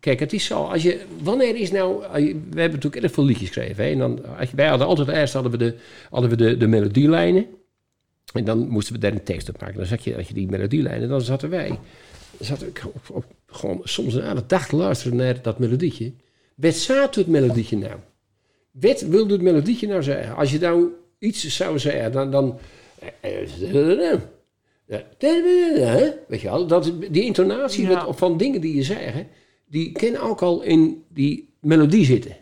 Speaker 3: Kijk, het is zo, als je... Wanneer is nou... je- we hebben natuurlijk erg veel liedjes geschreven, hè, en dan, wij hadden altijd eerst hadden we de, hadden we de, de melodielijnen. En dan moesten we daar een tekst op maken. Dan zat je, had je die melodielijnen, dan zaten wij... Dan zat ik op, op, gewoon soms een hele dag te luisteren naar dat melodietje. Wat staat het melodietje nou? Wat wilde het melodietje nou zeggen? Als je nou iets zou zeggen, dan... dan Weet je wel, dat, die intonatie
Speaker 1: Ja.
Speaker 3: van dingen die je zegt, die kan ook al in die melodie zitten.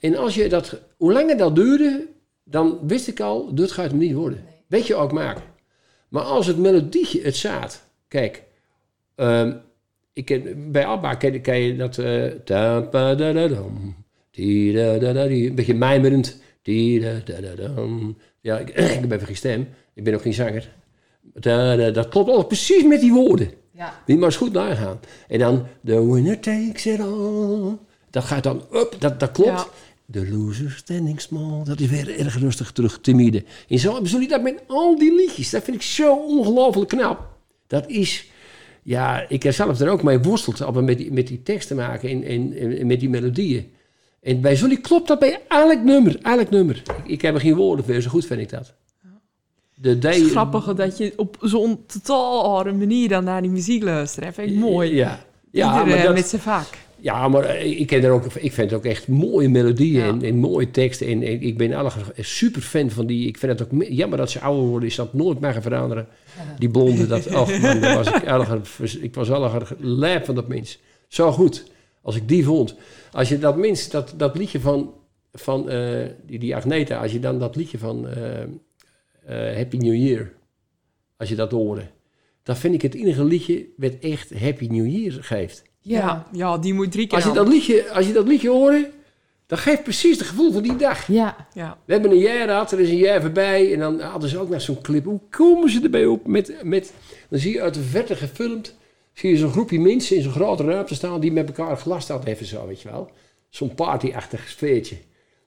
Speaker 3: En als je dat, hoe langer dat duurde, dan wist ik al, dit gaat hem niet worden. Weet je ook maken. Maar als het melodietje het zaad, kijk, ehm, ik ken, bij ABBA ken, ken je dat, eh, da, da, da, da, die, een beetje mijmerend, die, da, da, da. Ja, ik, ik heb even geen stem, ik ben ook geen zanger. Da, da, dat klopt al precies met die woorden.
Speaker 2: Ja.
Speaker 3: Die maar eens goed nagaan. En dan, the winner takes it all. Dat gaat dan up, dat, dat klopt.
Speaker 1: Ja.
Speaker 3: The loser standing small. Dat is weer erg rustig terug te midden. En zo hebben jullie dat met al die liedjes. Dat vind ik zo ongelooflijk knap. Dat is, ja, ik heb zelf er ook mee worsteld. Met die, met die teksten maken en, en, en met die melodieën. En bij jullie klopt dat bij elk nummer. Elk nummer. Ik, ik heb er geen woorden voor, zo goed vind ik dat. De
Speaker 1: Het
Speaker 3: day,
Speaker 1: is grappig dat je op zo'n totaal andere manier dan naar die muziek luistert. Vind ik mooi.
Speaker 3: Ja, ja maar
Speaker 1: eh,
Speaker 3: dat,
Speaker 1: met zijn vak.
Speaker 3: Ja, maar eh, ik, ken er ook, ik vind het ook echt mooie melodieën
Speaker 1: Ja.
Speaker 3: en, en mooie teksten. En, en ik ben alle super fan van die. Ik vind het ook me- jammer dat ze ouder worden, is dat nooit meer gaan veranderen. Die blonde, dat, man, daar was ik erg, ik was erg lijp van dat mens. Zo goed, als ik die vond. Als je dat mens, dat, dat liedje van, van eh, die, die Agneta, als je dan dat liedje van eh, eh, Happy New Year, als je dat hoorde, dan vind ik het enige liedje wat echt Happy New Year geeft.
Speaker 1: Ja.
Speaker 2: Ja.
Speaker 1: Die moet drie keer
Speaker 3: Als je, dat liedje, als je dat liedje hoort, dan geeft precies het gevoel van die dag.
Speaker 2: Ja.
Speaker 1: Ja.
Speaker 3: We hebben een jaar gehad, er is een jaar voorbij. En dan hadden ze ook nog zo'n clip. Hoe komen ze erbij op? Met, met, dan zie je uit de verte gefilmd, zie je zo'n groepje mensen in zo'n grote ruimte staan die met elkaar glas hadden, even zo, weet je wel. Zo'n partyachtig sfeertje.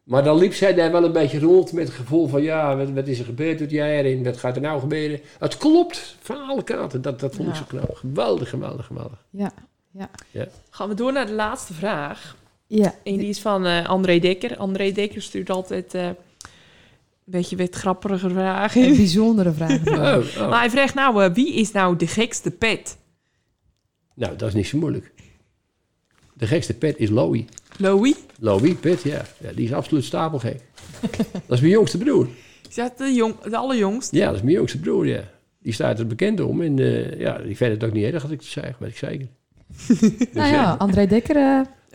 Speaker 3: Maar dan liep zij daar wel een beetje rond met het gevoel van, ja, wat, wat is er gebeurd dit jaar en wat gaat er nou gebeuren? Het klopt van alle kanten. Dat, dat vond ik
Speaker 1: Ja.
Speaker 3: zo knap. Geweldig, geweldig, geweldig.
Speaker 2: Ja.
Speaker 1: Gaan we door naar de laatste vraag.
Speaker 2: Ja.
Speaker 1: En die is van eh, André Dekker. André Dekker stuurt altijd eh, een beetje wat grappige vragen
Speaker 2: Een bijzondere vraag.
Speaker 3: Oh, oh.
Speaker 1: Maar hij vraagt nou, eh, wie is nou de gekste pet?
Speaker 3: Nou, dat is niet zo moeilijk. De gekste pet is Louis.
Speaker 1: Louis?
Speaker 3: Louis Pet, ja. ja. Die is absoluut stapelgek. dat is mijn jongste broer.
Speaker 1: Is dat de, jong, de allerjongst?
Speaker 3: Ja, dat is mijn jongste broer, ja. Die staat er bekend om. En eh, ja, die vindt het ook niet erg dat ik het zeg, weet ik zeker.
Speaker 2: Nou ja, André Dekker. eh,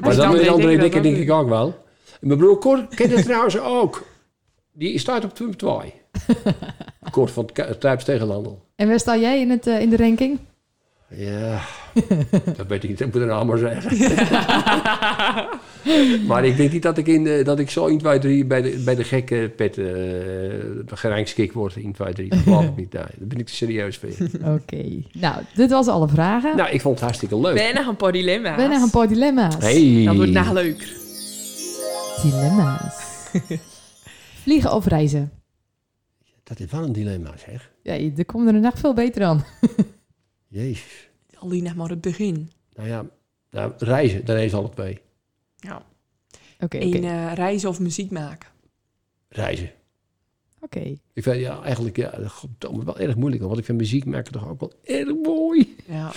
Speaker 3: Maar dan
Speaker 1: André
Speaker 3: met André
Speaker 1: Dekker
Speaker 3: denk ik ook wel. Mijn broer Cor kent het trouwens ook. Die staat op 2. Kort van het Tuips tegenlandel.
Speaker 2: en waar sta jij in, het, eh, in de ranking?
Speaker 3: Ja, dat weet ik niet. Ik moet er nou maar zeggen. maar ik denk niet dat ik, in, eh, dat ik zo 1, 2, 3 bij de, bij de gekke pet uh, word. 1, 2, 3. Dat geloof ik niet. Nee, daar ben ik te serieus voor.
Speaker 2: Oké. Nou, dit was alle vragen.
Speaker 3: nou, ik vond het hartstikke leuk.
Speaker 1: Ben nog een paar dilemma's.
Speaker 2: Nog een paar dilemma's.
Speaker 3: Hey.
Speaker 1: Dat wordt nog leuker.
Speaker 2: Dilemma's. Vliegen of reizen?
Speaker 3: Dat is wel een dilemma, zeg.
Speaker 2: Ja, er komt er nog veel beter aan.
Speaker 3: Jezus.
Speaker 1: Alleen nog maar het begin.
Speaker 3: Nou ja, nou, reizen, daar is alle twee.
Speaker 1: Ja.
Speaker 2: Oké, oké.
Speaker 1: eh, reizen of muziek maken.
Speaker 3: Reizen.
Speaker 2: Oké.
Speaker 3: Ik vind ja, eigenlijk ja, goddomme, wel erg moeilijk. Want ik vind muziek maken toch ook wel erg mooi.
Speaker 1: Ja.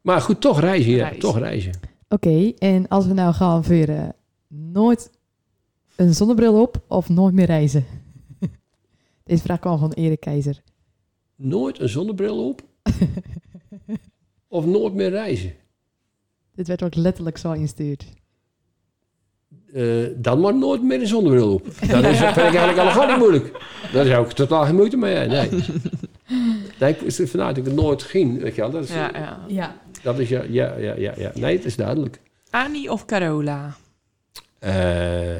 Speaker 3: Maar goed, toch reizen, ja.
Speaker 1: Reizen.
Speaker 3: Toch reizen.
Speaker 2: Oké, en als we nou gaan veren, nooit een zonnebril op of nooit meer reizen? Deze vraag kwam van Erik Keizer.
Speaker 3: Nooit een zonnebril op. of nooit meer reizen.
Speaker 2: Dit werd ook letterlijk zo ingestuurd.
Speaker 3: Eh, dan maar nooit meer een zonnebril op. Dat is, vind ik eigenlijk allemaal niet moeilijk. Daar zou ik totaal geen moeite mee hebben. Nee. nee ik- is vanuit dat ik het nooit ging. Weet je wel. Dat is,
Speaker 1: Ja, ja.
Speaker 2: Ja.
Speaker 3: Dat is ja, ja, ja, ja, ja. Nee, het is duidelijk.
Speaker 1: Annie of Carola?
Speaker 3: Eh,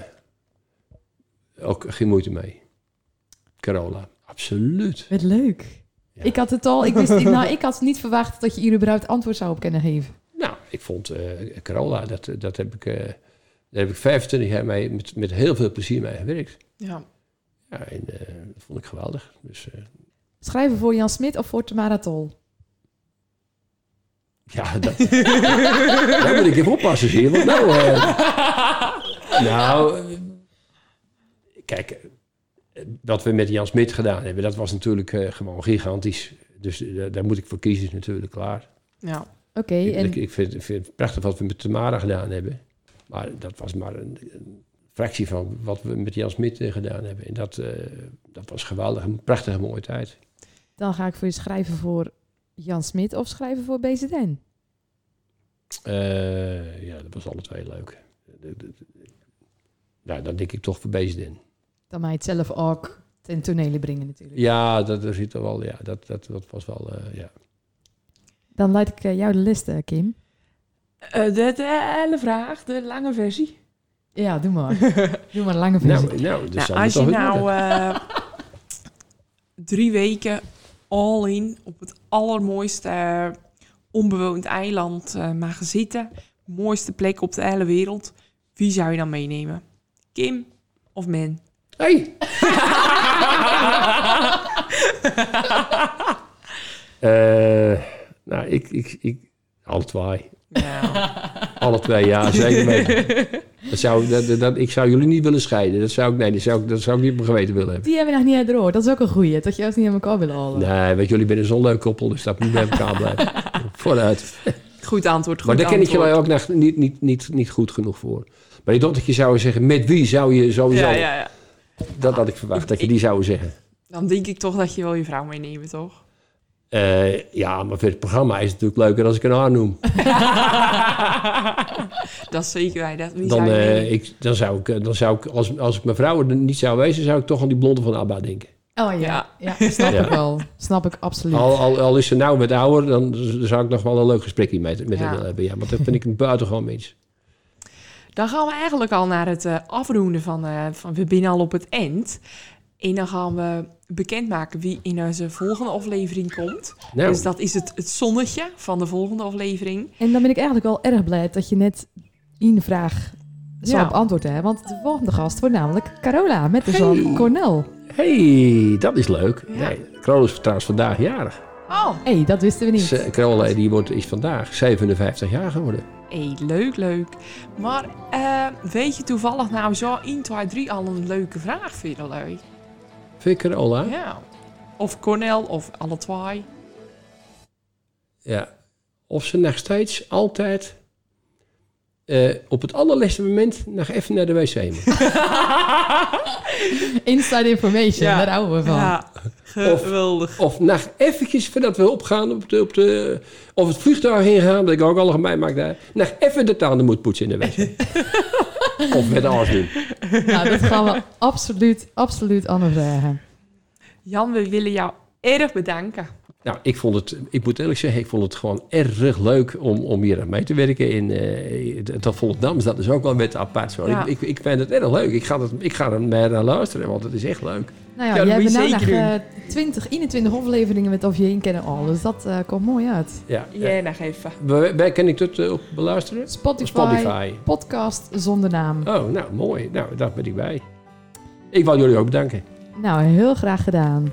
Speaker 3: ook geen moeite mee. Carola, absoluut.
Speaker 2: Wat leuk.
Speaker 3: Ja.
Speaker 2: Ik had het al, ik wist, nou, ik had niet verwacht dat je hier überhaupt antwoord zou op kunnen geven.
Speaker 3: Nou, ik vond eh, Carola, dat, dat heb ik, eh, daar heb ik 25 jaar mee, met, met heel veel plezier mee gewerkt.
Speaker 1: Ja.
Speaker 3: Ja, en eh, dat vond ik geweldig. Dus eh,
Speaker 2: Schrijven voor Jan Smit of voor Tamara Tol?
Speaker 3: ja, dat, daar moet ik even oppassen, zie je. Want nou, eh, nou kijk, wat we met Jan Smit gedaan hebben, dat was natuurlijk eh, gewoon gigantisch. Dus eh, daar moet ik voor kiezen natuurlijk, klaar.
Speaker 1: Ja.
Speaker 2: Oké,
Speaker 3: Ik,
Speaker 2: en
Speaker 3: ik, ik vind, ik vind het prachtig wat we met Tamara gedaan hebben. Maar dat was maar een, een fractie van wat we met Jan Smit eh, gedaan hebben. En dat, eh, dat was geweldig, een prachtige mooie tijd.
Speaker 2: dan ga ik voor je schrijven voor Jan Smit of schrijven voor BZN.
Speaker 3: Eh, ja, dat was alle twee leuk. De- de- de- Nou, dan denk ik toch voor BZN.
Speaker 2: Dan mij het zelf ook ten tonele brengen natuurlijk.
Speaker 3: Ja, dat, dat, zit er wel, ja, dat, dat, dat was wel, eh, ja.
Speaker 2: Dan leid ik eh, jou de list, eh, Kim.
Speaker 1: Eh, de, de hele vraag, de lange versie.
Speaker 2: Ja, doe maar. doe maar een lange versie.
Speaker 3: Nou, nou, dus
Speaker 1: Nou, als je nou eh, drie weken all in op het allermooiste onbewoond eiland eh, mag zitten, mooiste plek op de hele wereld, wie zou je dan meenemen? Kim of Men?
Speaker 3: Hey! Eh, nou, ik, ik, ik, alle twee.
Speaker 1: Ja.
Speaker 3: Alle twee, ja, zeker weten. Dat zou, dat, dat, ik zou jullie niet willen scheiden. Dat zou ik, nee, dat zou, ik- dat zou ik niet op mijn geweten willen hebben.
Speaker 2: Die hebben we nog niet door. Dat is ook een goeie. Dat je ons niet aan elkaar willen halen.
Speaker 3: Nee, weet je, jullie zijn zo'n leuk koppel, dus dat moet bij elkaar blijven. Vooruit.
Speaker 1: Goed antwoord, goed
Speaker 3: Maar daar ken ik jullie ook nog niet, niet, niet, niet goed genoeg voor. Maar ik dacht dat je zou zeggen, met wie zou je sowieso...
Speaker 1: Ja, ja, ja.
Speaker 3: Dat had ik verwacht, dat je die zou zeggen.
Speaker 1: Dan denk ik toch dat je wel je vrouw meeneemt, toch?
Speaker 3: Eh, ja, maar voor het programma is het natuurlijk leuker als ik een haar noem.
Speaker 1: dat is zeker wij. Dat, wie
Speaker 3: Dan, eh,
Speaker 1: meenemen?
Speaker 3: ik, dan zou ik, eh, dan zou ik als, als ik mijn vrouw er niet zou wezen, zou ik toch aan die blonde van ABBA denken.
Speaker 2: Oh ja, ja. snap
Speaker 3: Ja.
Speaker 2: ik wel. Snap ik absoluut.
Speaker 3: Al, al, al is ze nou met ouder, dan zou ik nog wel een leuk gesprekje met, met
Speaker 1: Ja.
Speaker 3: haar willen hebben. Ja, want dat vind ik een buitengewoon mens.
Speaker 1: Dan gaan we eigenlijk al naar het eh, afronden van, eh, van... We binnen al op het eind. En dan gaan we bekendmaken wie in onze volgende aflevering komt.
Speaker 3: Nou,
Speaker 1: Dus dat is het, het zonnetje van de volgende aflevering.
Speaker 2: En dan ben ik eigenlijk wel erg blij dat je net in vraag zo
Speaker 1: Ja.
Speaker 2: op antwoord hebt. Want de volgende gast wordt namelijk Carola met de
Speaker 3: Hey.
Speaker 2: zoon Cornel.
Speaker 3: hey, dat is leuk.
Speaker 1: Ja.
Speaker 3: Nee, Carola is trouwens vandaag jarig.
Speaker 1: Oh,
Speaker 2: Hé, hey, dat wisten we niet.
Speaker 3: Ze- Carola die wordt, is vandaag 57 jaar geworden.
Speaker 1: hey, leuk, leuk. Maar eh, weet je toevallig nou zo 1, 2, 3 al een leuke vraag voor jullie?
Speaker 3: Vind je Carola?
Speaker 1: Ja. Of Cornel, of alle twee.
Speaker 3: Ja. Of ze nog steeds altijd eh, op het allerlaatste moment nog even naar de wc moet.
Speaker 2: Inside information,
Speaker 1: Ja.
Speaker 2: daar houden we van.
Speaker 1: Ja, geweldig.
Speaker 3: Of nog eventjes, voordat we opgaan op de, op de... Of het vliegtuig heen gaan, dat ik ook al mij maak daar. Nog even de tanden moet poetsen in de wc. of met alles doen.
Speaker 2: Nou, dat gaan we absoluut, absoluut anders vragen.
Speaker 1: Jan, we willen jou erg bedanken.
Speaker 3: Nou, ik vond het, ik moet eerlijk zeggen, ik vond het gewoon erg leuk om, om hier aan mee te werken. In, eh dat Volendams, dat is ook wel met apart zo.
Speaker 1: Ja.
Speaker 3: Ik, ik, ik vind het erg leuk. Ik ga, het, ik ga er naar luisteren, want het is echt leuk.
Speaker 2: Nou ja,
Speaker 1: Ja,
Speaker 2: jij nou nog eh, 20, 21 afleveringen met of je heen kennen al. Dus dat eh, komt mooi uit.
Speaker 3: Ja,
Speaker 1: Jij nog even.
Speaker 3: Waar, waar kan ik dat eh, op beluisteren?
Speaker 2: Spotify,
Speaker 3: Spotify.
Speaker 2: podcast zonder naam.
Speaker 3: Oh, nou, mooi. Nou, daar ben ik bij. Ik wil jullie ook bedanken.
Speaker 2: Nou, heel graag gedaan.